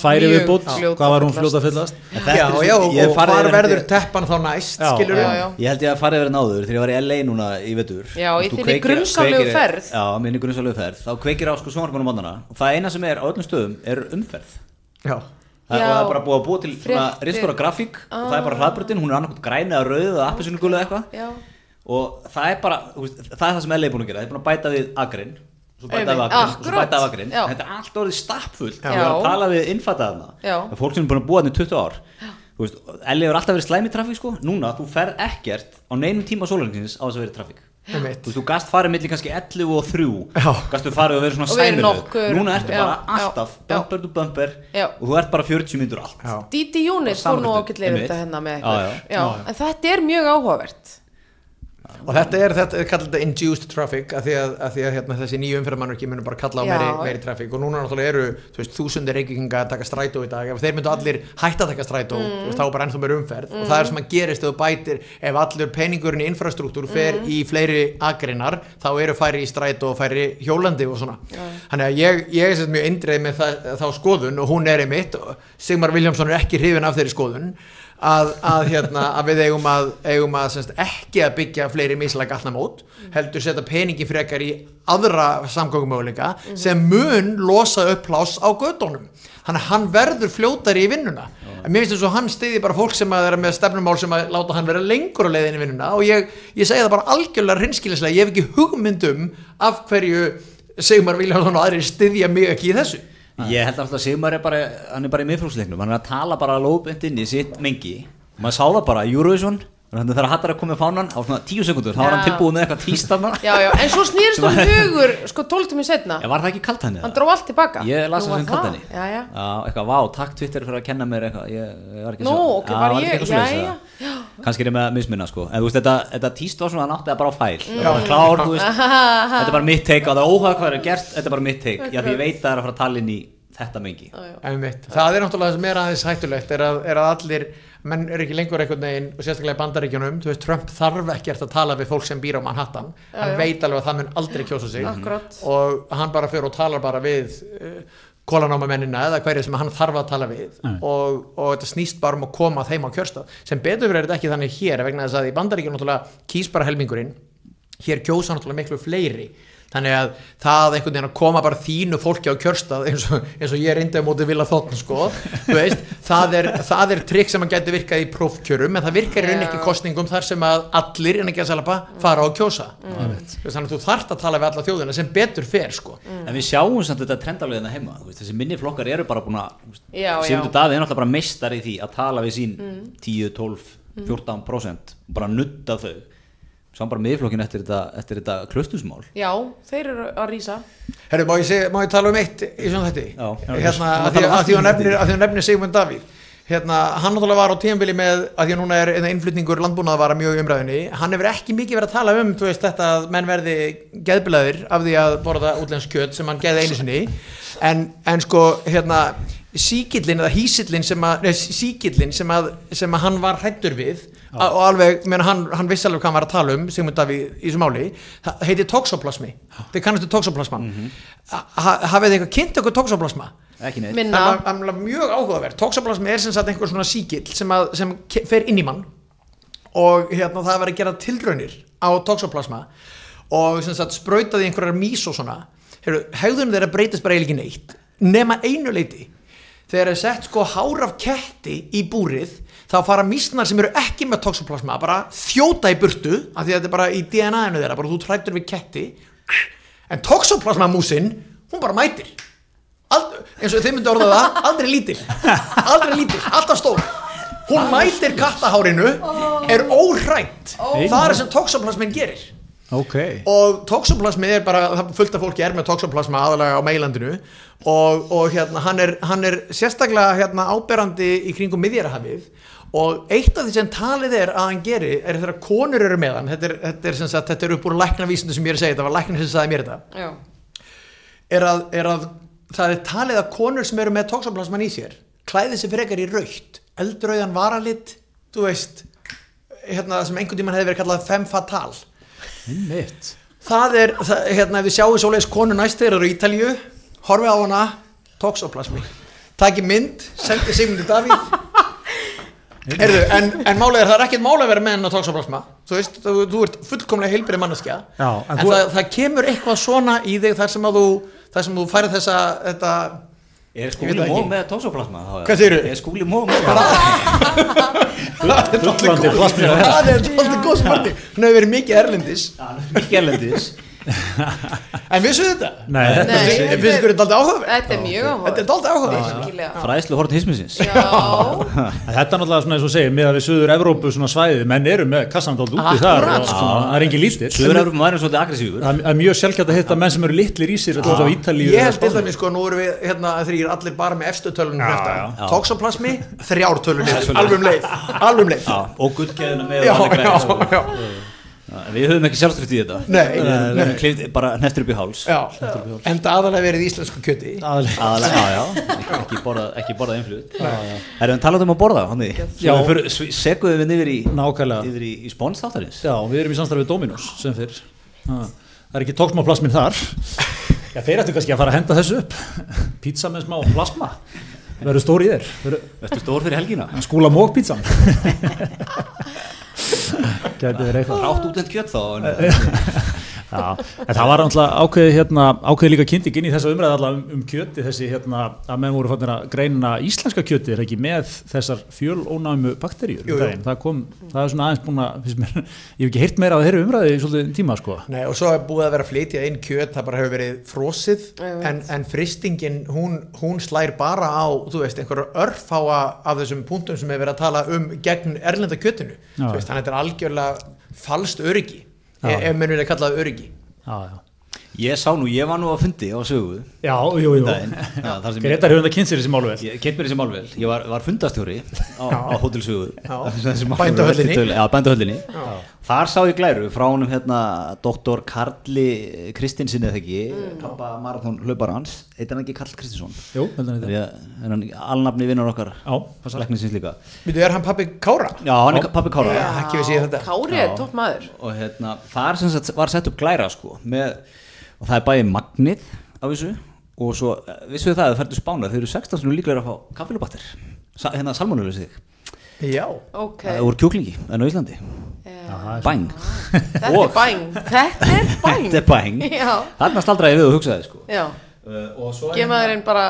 tværi fljót hvað að var hún fljóta að fyllast? Já, já, og, hvar verður teppan þá næst Já. skilur Já, já. Ég held ég að farið verið náður þegar ég var í LA núna í vetur. Já, í þinni kveikir- ferð. Já, minni grunnsalegu ferð. Þá kveikir á sko sjónvarpunum mótana og það eina sem er á öllum stöðum er umferð. Já, og það er bara búið að búa til ristóra grafík. Og það er bara hraðbrutin, hún er annarkot græn eða rauð eða appisinu eða eitthvað. Já. og það er bara, það er það sem LA er búin að gera. Það er búin að bæta við agrinn svo bæta við Einmitt. agrinn, og svo Akkurat. bæta við agrinn Já. þetta er allt orðið stappfullt Já. við erum að tala við innfattaðna Já. það er fólk sem er búin að búa þarna í 20 ár Þú veist, LA hefur alltaf verið slæmi trafík sko núna, þú ferð ekkert á neinum tíma sólarlegsins á þess að verið trafík þú veist, þú gast farið milli kannski 11 og 3 Já. gastu farið og verið svona nokkur- núna ertu já, bara já, alltaf já. bumper to bumper Já. og þú ert bara 40 myndur allt Já. Díti Júnis fór nú einmitt. þetta hérna með Já, já. Já, En þetta er mjög áhugavert og þetta er, þetta er kallað þetta induced traffic að því að, að, því að hérna, þessi nýju umferðarmannurki munum bara kalla á meiri, meiri traffic. Og núna náttúrulega eru veist, þúsundir reykvíkinga að taka strætó í dag. Ef þeir myndu allir hætta að taka strætó Mm. veist, þá er bara ennþá meiri umferð. Og það er sem að gerist ef þú bætir ef allur peningurinn í infrastruktúr fer Mm. í fleiri agrinar þá eru færi í strætó og færi hjólandi og svona. Þannig að ég, ég er mjög indreið með það, þá skoðun og hún er einmitt og Sigmar Viljámsson er ekki hrifin af þeirri skoðun að, að, hérna, að við eigum að, eigum að semst, ekki að byggja fleiri mislega gatnamót heldur setja peningi frekar í aðra samgöngumöguleika sem mun losa upp pláss á gödunum þannig að hann verður fljótari í vinnuna. En mér finnst þess að hann stiði bara fólk sem að er með stefnumál sem að láta hann vera lengur á leiðinni í vinnuna. Og ég, ég segi það bara algjörlega hreinskillislega, ég hef ekki hugmyndum af hverju Sigmar Viljánsson og aðrir stiðja mig ekki í þessu Ég held alltaf að Sigmar er bara, hann er bara í miðflóksleiknum, hann er að tala bara lóðbent inn í sitt mengi, maður sá það bara, Eurovision, þannig þegar Hattar að koma með fánan á svona tíu sekundur, þá var hann Já. tilbúið með eitthvað tístafna, Já, já, en svo snýrst hún hugur sko 12 tími setna ég var það ekki kalt henni Hann dró allt tilbaka Ég las það var sem kalt henni. Já, já. Eitthvað, vá, takk Twitter fyrir að kenna mér eitthvað, ég, ég var ekki Nú, svo- ok, Já, var ég, já, já, já. Kannski er ég með að misminna sko. En þú veist þetta, þetta tíst var svona að nátti það bara á fæl. Það var klár, þú veist. Þetta er bara mitt take og það. Óhæg hvað er þetta er bara mitt take já því ég veit að það er að fara að tala inn í þetta mengi. Það er náttúrulega það sem er aðeins hættulegt er að, er að allir, menn eru ekki lengur einhvern veginn og sérstaklega í bandaríkjunum þú veist, Trump þarf ekkert að tala við fólk sem býr á Manhattan. Hann já. veit alveg að það mun aldrei kjósa sig. Akkurat. og hann bara fyrir og talar bara við uh, kólanámamennina eða hverju sem hann þarf að tala við. Og, og þetta snýst bara um að koma þeim á kjörstað. Sem betur er þetta ekki þannig hér vegna þess að í bandaríkjunum náttúrulega kýs bara helmingurinn. Hér kjósa náttúrulega miklu fleiri þannig að það einhvern veginn að koma bara þínu fólki á kjörstað eins og, eins og ég reyndi á móti vilja þóttn sko, þú veist, það er, það er trikk sem að geti virkað í prófkjörum en það virkar í rauninni ekki kostningum þar sem að allir en ekki að selapa fara á að kjósa. Mm. þannig að þú þarft að tala við alla þjóðina sem betur fer sko. En við sjáum samt þetta trendaflegina heima þú veist, þessi minni flokkar eru bara búin að já. Sigmundur Davíð er náttúrulega bara meistar í því að tala við sín 10, 12, 14% og bara nutta þau sá bara miðflokkin eftir þetta, eftir þetta klustusmál Já, þeir eru að rýsa Herru, má má ég tala um eitt í svona þetta? Já. Hérna, að um að því hún nefnir, að nefnir Sigmund Davíð. Hérna, hann náttúrulega var á tíðanbili með að því að núna er innflutningur landbúnað var mjög í umræðinni, hann hefur ekki mikið verið að tala um þú veist þetta að menn verði geðbilaðir af því að borða útlensk kjöt sem hann geði einu sinni. En, en sko hérna síkillin eða hísillin sem að síkillin sem að, sem að hann var hrættur við a, og alveg, menn hann, hann vissi alveg hvað hann var að tala um Sigmund Davíð í þessu máli. Það heitir toxoplasmi, þið kannastu toxoplasman ha, hafið þið eitthvað kynnt okkur toxoplasma? Ekki neitt. Það er alveg mjög áhugavert. Toxoplasmi er sem sagt einhver svona síkill sem, að, sem fer inn í mann. Og hérna það var að gera tilraunir á toxoplasma og sem sagt sprautaði einhverjar mís og svona. Hegðunum þeirra breytist bara eiginlega neitt nema einu leiti þegar er sett sko hár af ketti í búrið þá fara mísnar sem eru ekki með toxoplasma bara þjóta í burtu af því að þetta er bara í DNA-inu þeirra bara þú trættur við ketti. En toxoplasma músin hún bara mætir. Ald, eins og þið myndu orða það, aldrei lítil. Aldrei lítil, alltaf stór. Hún mætir kattahárinu er óhrætt það er sem toxoplasmin gerir ok. Og toxoplasmi er bara, það fullt af fólki er með toxoplasma aðalega á meilandinu og, og hérna, hann er, hann er sérstaklega hérna, áberandi í kringum miðjarahafið og eitt af því sem talið er að hann geri er þegar konur eru með hann. Þetta er, þetta er, sem sagt, þetta er upp úr læknavísindu sem ég er að segja þetta var læknir sem sagði mér þetta. Já, er að, er að það er talið að konur sem eru með toxoplasman í sér klæði sig frekar í raukt eldrauðan varalit þú veist hérna, sem einhvern tímann hefði verið kallað femme fatale mitt það er, það, hérna, við sjáum svoleiðis konu næst þegar eru í Ítalíu horfið á hana, toxoplasmi. Taki mynd, sendi Sigmundi Davíð. Heyrðu, en, en málega er það er ekkert málega að vera með hennar toxoplasma. Þú veist, þú, þú ert fullkomlega heilbyrði manneskja. Já, en en, þú- það, það kemur eitthvað svona í þig þar sem að þú, þar sem þú færið þessa þetta, er skúli ekki. með toxoplasma þá? Hvað segirðu? er skúli móð með á það er alltaf góð spurning hún hefur verið mikið erlendis ekki erlendis en vissu þetta? Nei, þetta Nei. er er mjög áhuga er fræðslu hort hismisins Já, Þetta er náttúrulega svona eins og segir með að við söður Evrópu svona svæði, menn eru með kassanandótt úti þar Akkúrat, og svona, það er engin lítill Suður-Európum væri svolítið aggressífur. Það er mjög sjálfgætt að hitta menn sem eru litlir í sér er Ég held til dæmis sko, nú erum við hérna þrýr allir bara með efstu tölunum Já, hrefta já. Toxoplasmi, þrjár tölunum svoleiðis. alveg um leið, um og gullkeðuna með Við höfum ekki sjálfstöft í þetta. Nei, nei. höfum klift bara hneftur upp í háls. Já. En það aðalega verið íslensku kjöti. Aðalega. aðalega, já, já, ekki, ekki borða, einflut erum við talað um að borða, seguðum við yfir í í, í spóns þáttarins. Já, við erum í samstarfið Dominos sem fyrr. Ha, Það er ekki tóksmáplasmin þar. Já, þeir ættu kannski að fara að henda þessu upp. Pizza með smá plasma. Verður stór í þér. Verður stór fyrir helgina. Skúla mók pizzan Gæti verið eitthvað. Rátt út en kjött þá en, Já, en það var ákveðið hérna, ákveðið líka kynnti inn í þessa umræða allavega um, um kjöti þessi hérna að menn voru fannir að greina íslenska kjöti er ekki með þessar fjölónæmu bakteríur Jú, um jú. daginn. það kom, það er svona aðeins búin að finnst mér, ég hef ekki heyrt meira af þeirri umræði í svolítið tíma sko Nei, og svo er búið að vera að flytja inn kjöt það bara hefur verið frosið en, en fristingin, hún, hún slær bara á, þú veist, einhverju örfáa af þessum punktum sem hefur verið að tala um gegn erlenda kjötinu veist, þannig að þetta er algjörlega falskt öryggi. Ef ef menn vilja kalla það öryggi Já, já. Ég sá nú, ég var nú að fundi á sögu Já, jú, jú. daginn. Já, þar sem ég- Gretar hefur þetta kynnt sér þessi málvel. Ég kent mér þessi málvel, ég var, var fundastjóri á, á hótelsögu Já. Bændahöllinni. Já, bændahöllinni Þar sá ég glæru frá honum hérna doktor Karli Kristinsin eða ekki, Mm. pappa marathón hlaupar hans, heitir hann ekki Karl Kristinsson Jú, heldur Því þetta. hann alnafni vinnur okkar Já, passar. læknisins líka Við er hann pappi Kára? Já, hann er pappi Kára Já, ekki vissi ég þetta. Kári er topp maður og hérna, þar sem sagt var sett upp glæra sko, með, og það er bæði magnið á þessu og svo, eh, vissu þið það að það færðu spánar, þeir eru 16 sem líklega að fá kaffilubattir Sa, hérna salmonulega sig. Já. Ok, okay. úr kjúklingi en á Íslandi, Aha, bæng. Þetta er og- bæng. Þetta er bæng. Þetta er bæng. Já, þarna staldraði við og hugsaði sko. já. Uh, og svo Gemaðurinn bara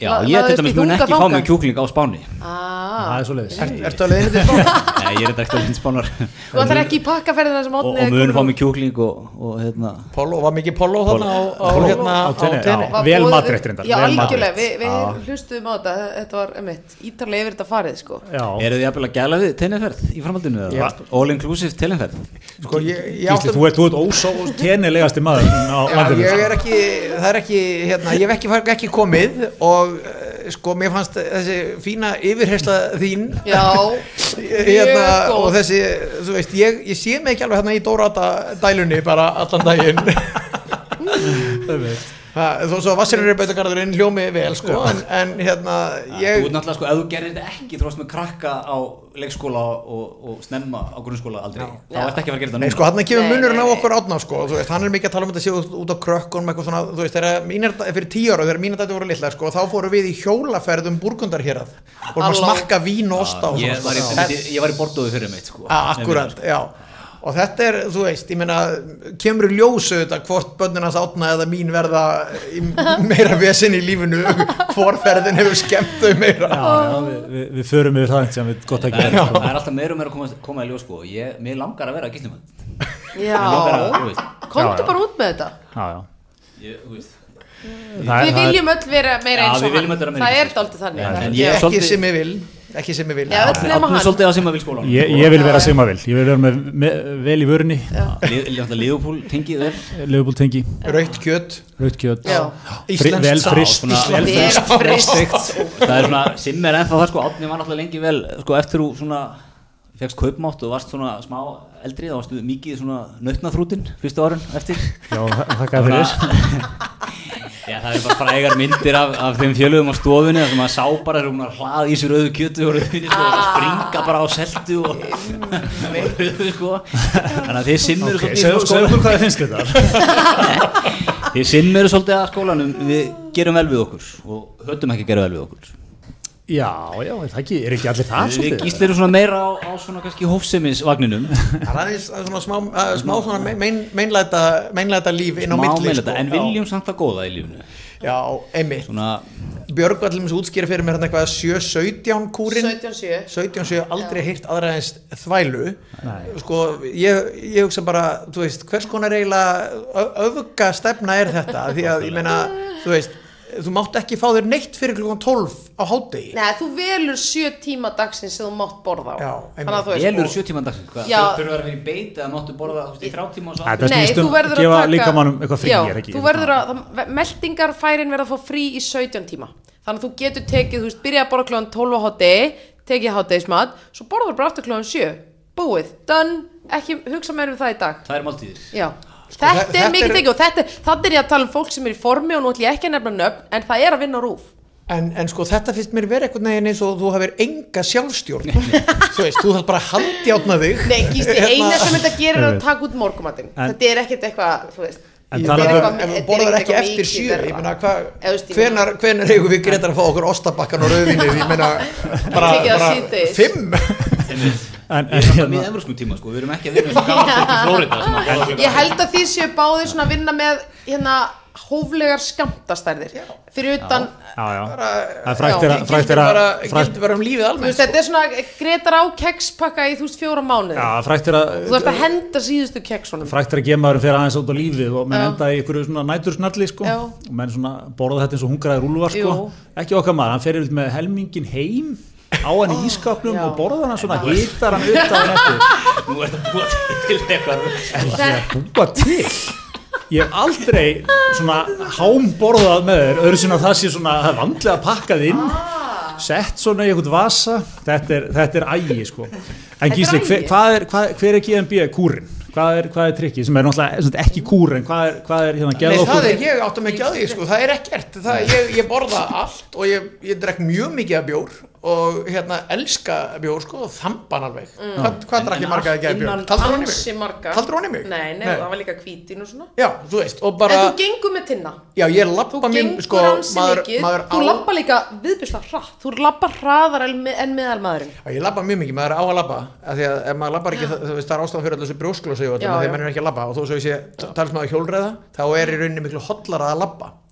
já, La- ég til dæmis mun ekki fá mig kjúkling á Spáni. Ah, Það er svo leiðis. Er, ertu að leiðinu til spána? Nei, ég er ekki alveg Spánar. Þú ætlar ekki í pakkaferðina sem og, átni og mun fá mig kjúkling og, og hérna. Polo, var mikið polo þarna á, hérna, tenni. Vel matreitt reyndar, Já, algjörlega, við, við hlustuðum á þetta. Þetta var, emitt, ítarlega yfir þetta farið sko. Já, eru þið jafnvel að gæla við teineferð í framhaldinu eða? all inclusive teineferð Sko, ég, ég Gísli, átti þú ert, þú ert ósó tenilegasti maður og eh, sko, mér fannst þessi fína yfirhersla þín Já, hérna, og þessi, þú veist, ég, ég sé mig ekki alveg hérna í Dórata dælunni bara allan daginn. Það- þó svo að Vassarinn er bautagarðurinn hljómi vel, sko, en, en hérna, Þú ég, ert náttúrulega sko, ef þú gerir þetta ekki þróst með krakka á leikskóla og, og snemma á grunnskóla aldrei, þá ert ekki að fara að gera þetta Nei, núna. sko, hann kemur Nei, munurinn á okkur átna, sko, þú veist, hann er mikið að tala um þetta séu út, á krökkunum, eitthvað svona, þú veist, þegar mínir, fyrir tíu ára, þegar mínir dæti voru litlar, sko, þá fórum við í hjólaferðum burgundar hér að, vorum að smakka vín og osta og ég, svona, var í, sko. ég, var í bordóðu fyrir mitt sko, Ja, akkurat, já, og þetta er, þú veist, ég meina, kemur ljósu þetta hvort börnin hans átna eða mín verða meira vesen í lífinu, hvor ferðin hefur skemmt þau meira. Já, já, við, við, við förum yfir það sem við gott að það, er, gera. það er alltaf meira og meira að koma, koma í ljós sko. ég, mér langar að vera að, þú veist, Komdu Já, já. bara út með þetta Já, já. ég, þú veist Það er- Við viljum öll vera meira eins og við viljum öll vera hann meira Það er dálítið þannig er- ekki sem ég vil, ekki sem ég vil. Hann. svolítið að vil skólan Ég, ég vil vera vil, ég vil vera með, með vel í vörunni, Leopold tengi, Raukt kjöt, raut kjöt, svona- frist það er svona, Simmer ennþá það sko, Átni var náttúrulega lengi vel sko, eftir þú svona fegst kaupmátt og varst svona smá eldri þá varstu mikið svona nautnaþrútin fyrstu árun eftir Já, þakka fyrir. Já, það er bara frægar myndir af, af þeim fjölugum á stofunni þar sem maður sá bara þegar hún var hlað í sér auðu kjötu og rauðinni sko, Ah. að springa bara á seltu og, og rauðu sko þannig að þið simmir Ok, svolítið skólanum okkur hvað þið finnst þetta. þið simmir svolítið að skólanum við gerum vel við okkur og höfum ekki að gera vel við okkur Já, já, er það ekki, er ekki allir það við svolítið? gíslirum svona meira á, á svona kannski hófsemisvagninum það er svona smá, að, smá svona mein, mein, meinlæta, meinlæta líf inn á milli, Mámeil sko. en viljum samt að góða í lífinu. Já, einmitt. svona, Björg var til dæmis útskýra fyrir mér hann eitthvað 7-17 kúrin 17-7 17-7 aldrei heyrt aðra eins þvælu. Sko, ég, ég hugsa bara þú veist, hvers konar eiginlega ö- öfga stefna er þetta? Því að ég meina, þú veist þú mátt ekki fá þér neitt fyrir klukkan 12 á hádegi. Nei, þú velur sjö tíma dagsins sem þú mátt borða á. Já, Þannig að þú veist elur og- sjö tíma dagsins hvað, Já. þurfa að vera í beiti að máttu borða þú í þrjá tíma og svo Þetta Nei, þú verður gefa að taka líkamannum eitthvað frí, Já, er ekki? þú verður að, það, meldingarfærin verða að fá frí í 17 tíma. Þannig að þú getur tekið, þú veist, byrja að borða klóðan 12 á hátegi Tekið hátegismat, svo borður bara aftur klóðan 7 Búið, done, ekki hugsa meira um það í dag. Það er máltíðir. Já, Sko, þetta þe- er þetta mikið er- tekið og þetta, þannig er ég að tala um fólk sem er í formi og nú ætlum ég ekki að nefna nöfn En það er að vinna rúf en, en sko þetta finnst mér verið einhvern veginn eins og þú hafir enga sjálfstjórn. Þú veist, þú þarf bara að handjátna þig. Nei, gísti, Hérna- eina sem þetta gerir er að taka út morgumatinn En- Þetta er ekkert eitthvað, þú veist. En talandi meina, um- þetta þú er borðar ekkert ekki eitthvað eftir verra. ég hvenar, hvenar eigum við greitar að fá okkur ostabakkan og rauðvinnið, ég meina bara, bara fimm En, við en, erum alltaf hérna, við evróskum tíma sko, við erum ekki að vinna svo gaman fólk í sem borða Ég held að því séu báðir svona að vinna með hérna hóflegar skamtastærðir fyrir utan, já, já, Bara- það gildi að, bara, um lífið þú almennt veist, þetta er svona gretar á kekspakka í þú veist fjóra mánuði. Já, frækt er þú þarfst að, henda síðustu keksunum. Frækt er að gemaðurum fyrir aðeins út á lífið og menn enda í ykkur svona nætursnalli, sko, og menn svona borða þetta eins og hungraðir úlfar, sko, ekki okkar maður, hann fer yfir með helmingin heim á hann í ískapnum og borðar hann svona, hitar hann upp á hann eftir, nú er þetta búið til eitthvað það er búa til. ég hef aldrei svona hámborðað með þér öðru sinna það sé svona það er vandlega pakkað inn sett svona í einhvern vasa. Þetta er, þetta er ægi sko. En Þetta Gísli, hver, hvað er, hvað, hver er GMB kúrin? Hvað er, hvað er trikkið? Sem er náttúrulega ekki kúrin, hvað er, hvað er hérna Nei, geða það okkur er, ég átta mig því, sko, það er ekkert, það, ég, ég borða allt og ég, ég drekk mjög mikið af bjór og hérna elska bjór, sko, og þamban alveg. Hvað, hvað drakk ég marga að gera bjór? Taldur honni ansi mig? mig? Nei, nei, það var líka hvítin og svona. Já, þú veist, og bara, En þú gengur með tinna? Já, ég lappa mér, sko, maður, maður Þú á, lappa líka viðbjörsla hratt. Þú lappa hraðar en, en meðal maðurinn já, ég lappa mjög mikið, maður á að lappa, að ef maður lappar ekki, það, það er ástæðan fyrir allir þessu brjósklósi og já. að maður er ekki að lappa og þó svo ég sé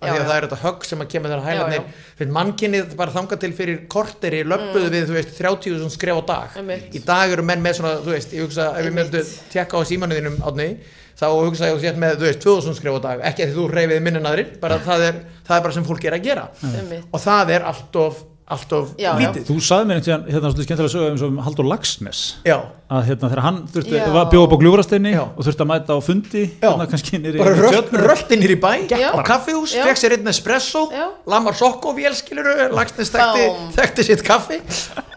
að af því að það er þetta högg sem að kemur þegar Já, hælarnir, fyrir mannkynnið bara þangað til fyrir korteri löppuðu við, þú veist, 30.000 skref á dag, Mm. Einmitt. í dag eru menn með svona, þú veist, ég hugsa, ef ég Einmitt. myndu tekka á símanuðinum átni, þá hugsa ég að þú sért með, þú veist, 2000 skref á dag, ekki að þú reyfið minni en aðrir, bara það er, það er bara sem fólk er að gera Einmitt. og það er allt of, allt of Já, já. lítið. Þú sagði mér einhvern veginn hérna svolítið skemmtilega sögum eins og um Haldur Lagsnes Já, að hérna þegar hann þurfti, Já. var bjóð upp á gljúfrasteini Já. og þurfti að mæta á fundi Já. hérna kannski nýri bara rölt, hér í bæ Já. á kaffihús, Já. fekk sér einn espresso Já. lamar sokko vélskiluru lagsnes þekkti, þekkti sitt kaffi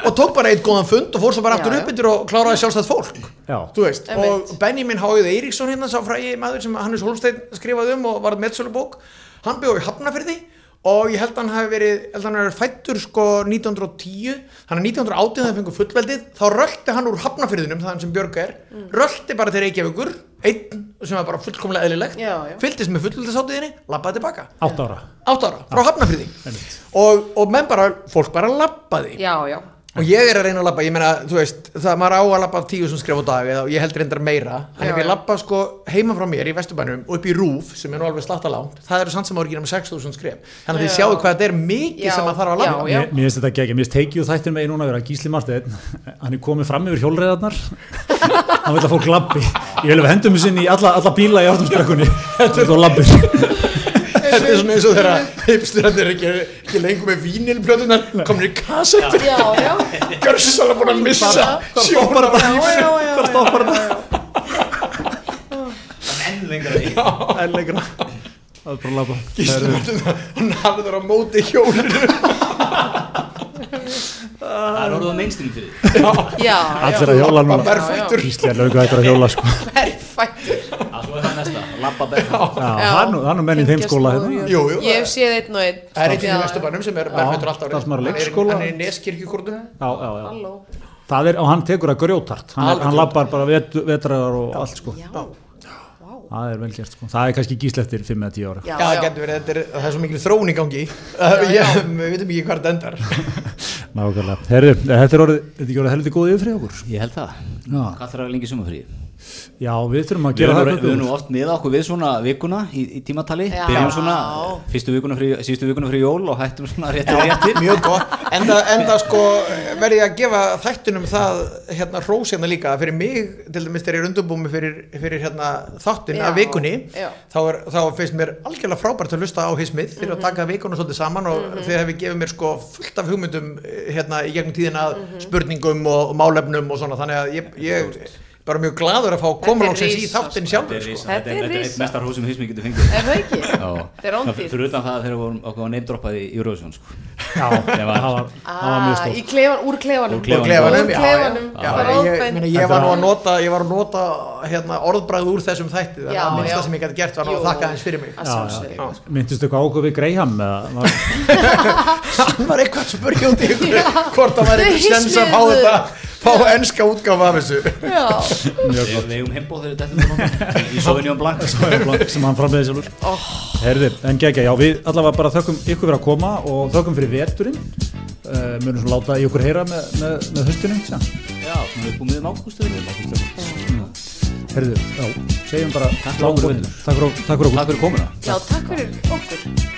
og tók bara eitt góðan fund og fór svo bara Já, aftur já. upp yfir og kláraði sjálfstætt fólk Já. þú veist, Einmitt. og Benjamin Háið Eiríksson hérna sá frægi maður sem Hannes Holstein skrifaði um og var meðsölubók hann bjóði Hafnafyrði og ég held að hann hafi verið, held að hann hafi verið fættur sko 1910, hann er 1918 þegar það fengur fullveldið, þá rölti hann úr Hafnafyrðinum, það sem Björg er Mm. rölti bara til Reykjavíkur, einn sem var bara fullkomlega eðlilegt, Já, já. fylgdist með fullveldisáttiðinni, labbaði tilbaka. Átt ára. Átt ára, frá Hafnafyrði og, og menn bara, fólk bara labbaði. Já, já og ég er að reyna að labba, ég meina, þú veist það maður á að labba tíu sem skref á dag eða ég held reyndar meira, en ef ég labba sko heima frá mér í Vesturbænum og upp í Rúf sem er nú alveg slatta langt, það eru samt sem ári ekki nema 6.000 skref, þannig að þið Já. sjáu hvað þetta er mikið Já, sem maður þarf að labba. Já, já. Mér mér finnst þetta ekki, mér finnst teikið þættin með núna að vera Gísli Marsteinn, hann er komið fram yfir hjólreiðarnar. Hann vil að fólk labbi. Ég vil að við hendum þetta er er svona eins og þegar hipsturandi er ekki, ekki lengur með vínilblöðunar komin í kassett, Já, já. Görsalega búin að missa sjónar Já, já, já Hvað stoppar þetta? enn lengra í. En lengra. Það er bara að labba. Hann hafði þar á móti hjólinu. Það er orðið á mainstream fyrir því. Já, allir að hjóla Labba núna. berfættur. Gísli er löngu hættur að hjóla sko. Perfættur að svo er það Já, hann og menn í þeim skóla hérna. Jú, jú, Ég hef séð einn og einn. Það er eitthvað í Já, Vesturbænum sem er berfættur alltaf er. Hann er í. Halló. Það er, og hann tekur að grjótart. Hann, labbar bara vet, vetræðar og allt sko. Já, það er vel gert sko. það er kannski Gísli eftir 5 eða 10 ára. Já, Já, það já. getur verið, þetta er, það er svo mikil þróun í gangi. Ég, Við veitum ekki hvað þetta endar. Nákvæmlega, herri, þetta er orðið þetta er ekki orðið heldur góð yfir fyrir okkur? Ég held það, já, hvað þarf að lengi sumafrí já við þurfum að gera það nú- við erum nú oft með okkur við svona vikuna í, í tímatali Já. byrjum svona fyrstu vikuna frí, síðustu vikuna frí jól og hættum svona réttir réttir Mjög gott Enda, enda sko verði ég að gefa þættunum það hérna hrós hérna líka fyrir mig, til dæmis þegar ég er undurbúmi fyrir, fyrir hérna þáttin Já, af vikunni já. þá, er, þá finnst mér algjörlega frábært að lusta á hismið fyrir Mhm. að taka vikuna svolítið saman og mm -hmm. þeir hefði gefið mér sko fullt af hugmyndum eh, hérna í gegnum tíðina að Mhm. spurningum og, og málefnum og svona þannig að ég, ég bara mjög gladur að fá koma er langsins í þáttin sjálfur þetta er risa, Þetta er er er mestar hús sem hismi getur fengið. Er það ekki? Já. Þetta er rándýrt. fyrir utan það að þeir voru okkur að neymdroppaði í Eurovision sko. já, það var, það var mjög Ah, stórt. í klefan, úr klefanum. Úr klefanum. Það er ég, var nú að nota ég var að nota hérna, orðbræð úr þessum þætti. Þannig Já, að minnsta já. sem ég gæti gert var að þakka aðeins fyrir mig. Að Já, sjálfsögðu. Já. myndist eitthvað ákveð við Graham eða, var, hann var eitthvað ykkur hvort það var fá ennska útgáfa af þessu. Já, mjög við eigum heimbóð þegar þetta er í Sauvignon Blanc gott sem hann framleiði sjálfur. Oh, Herði, en gegja, já, við allavega bara þökkum ykkur fyrir að koma og þökkum fyrir veturinn. Uh, munum svona láta í okkur heyra með, með, með höstunum já, við búum við um ágústu Herði, já, segjum bara Takk fyrir okkur, takk fyrir, takk fyrir okkur. Takk fyrir komuna. Já, takk fyrir okkur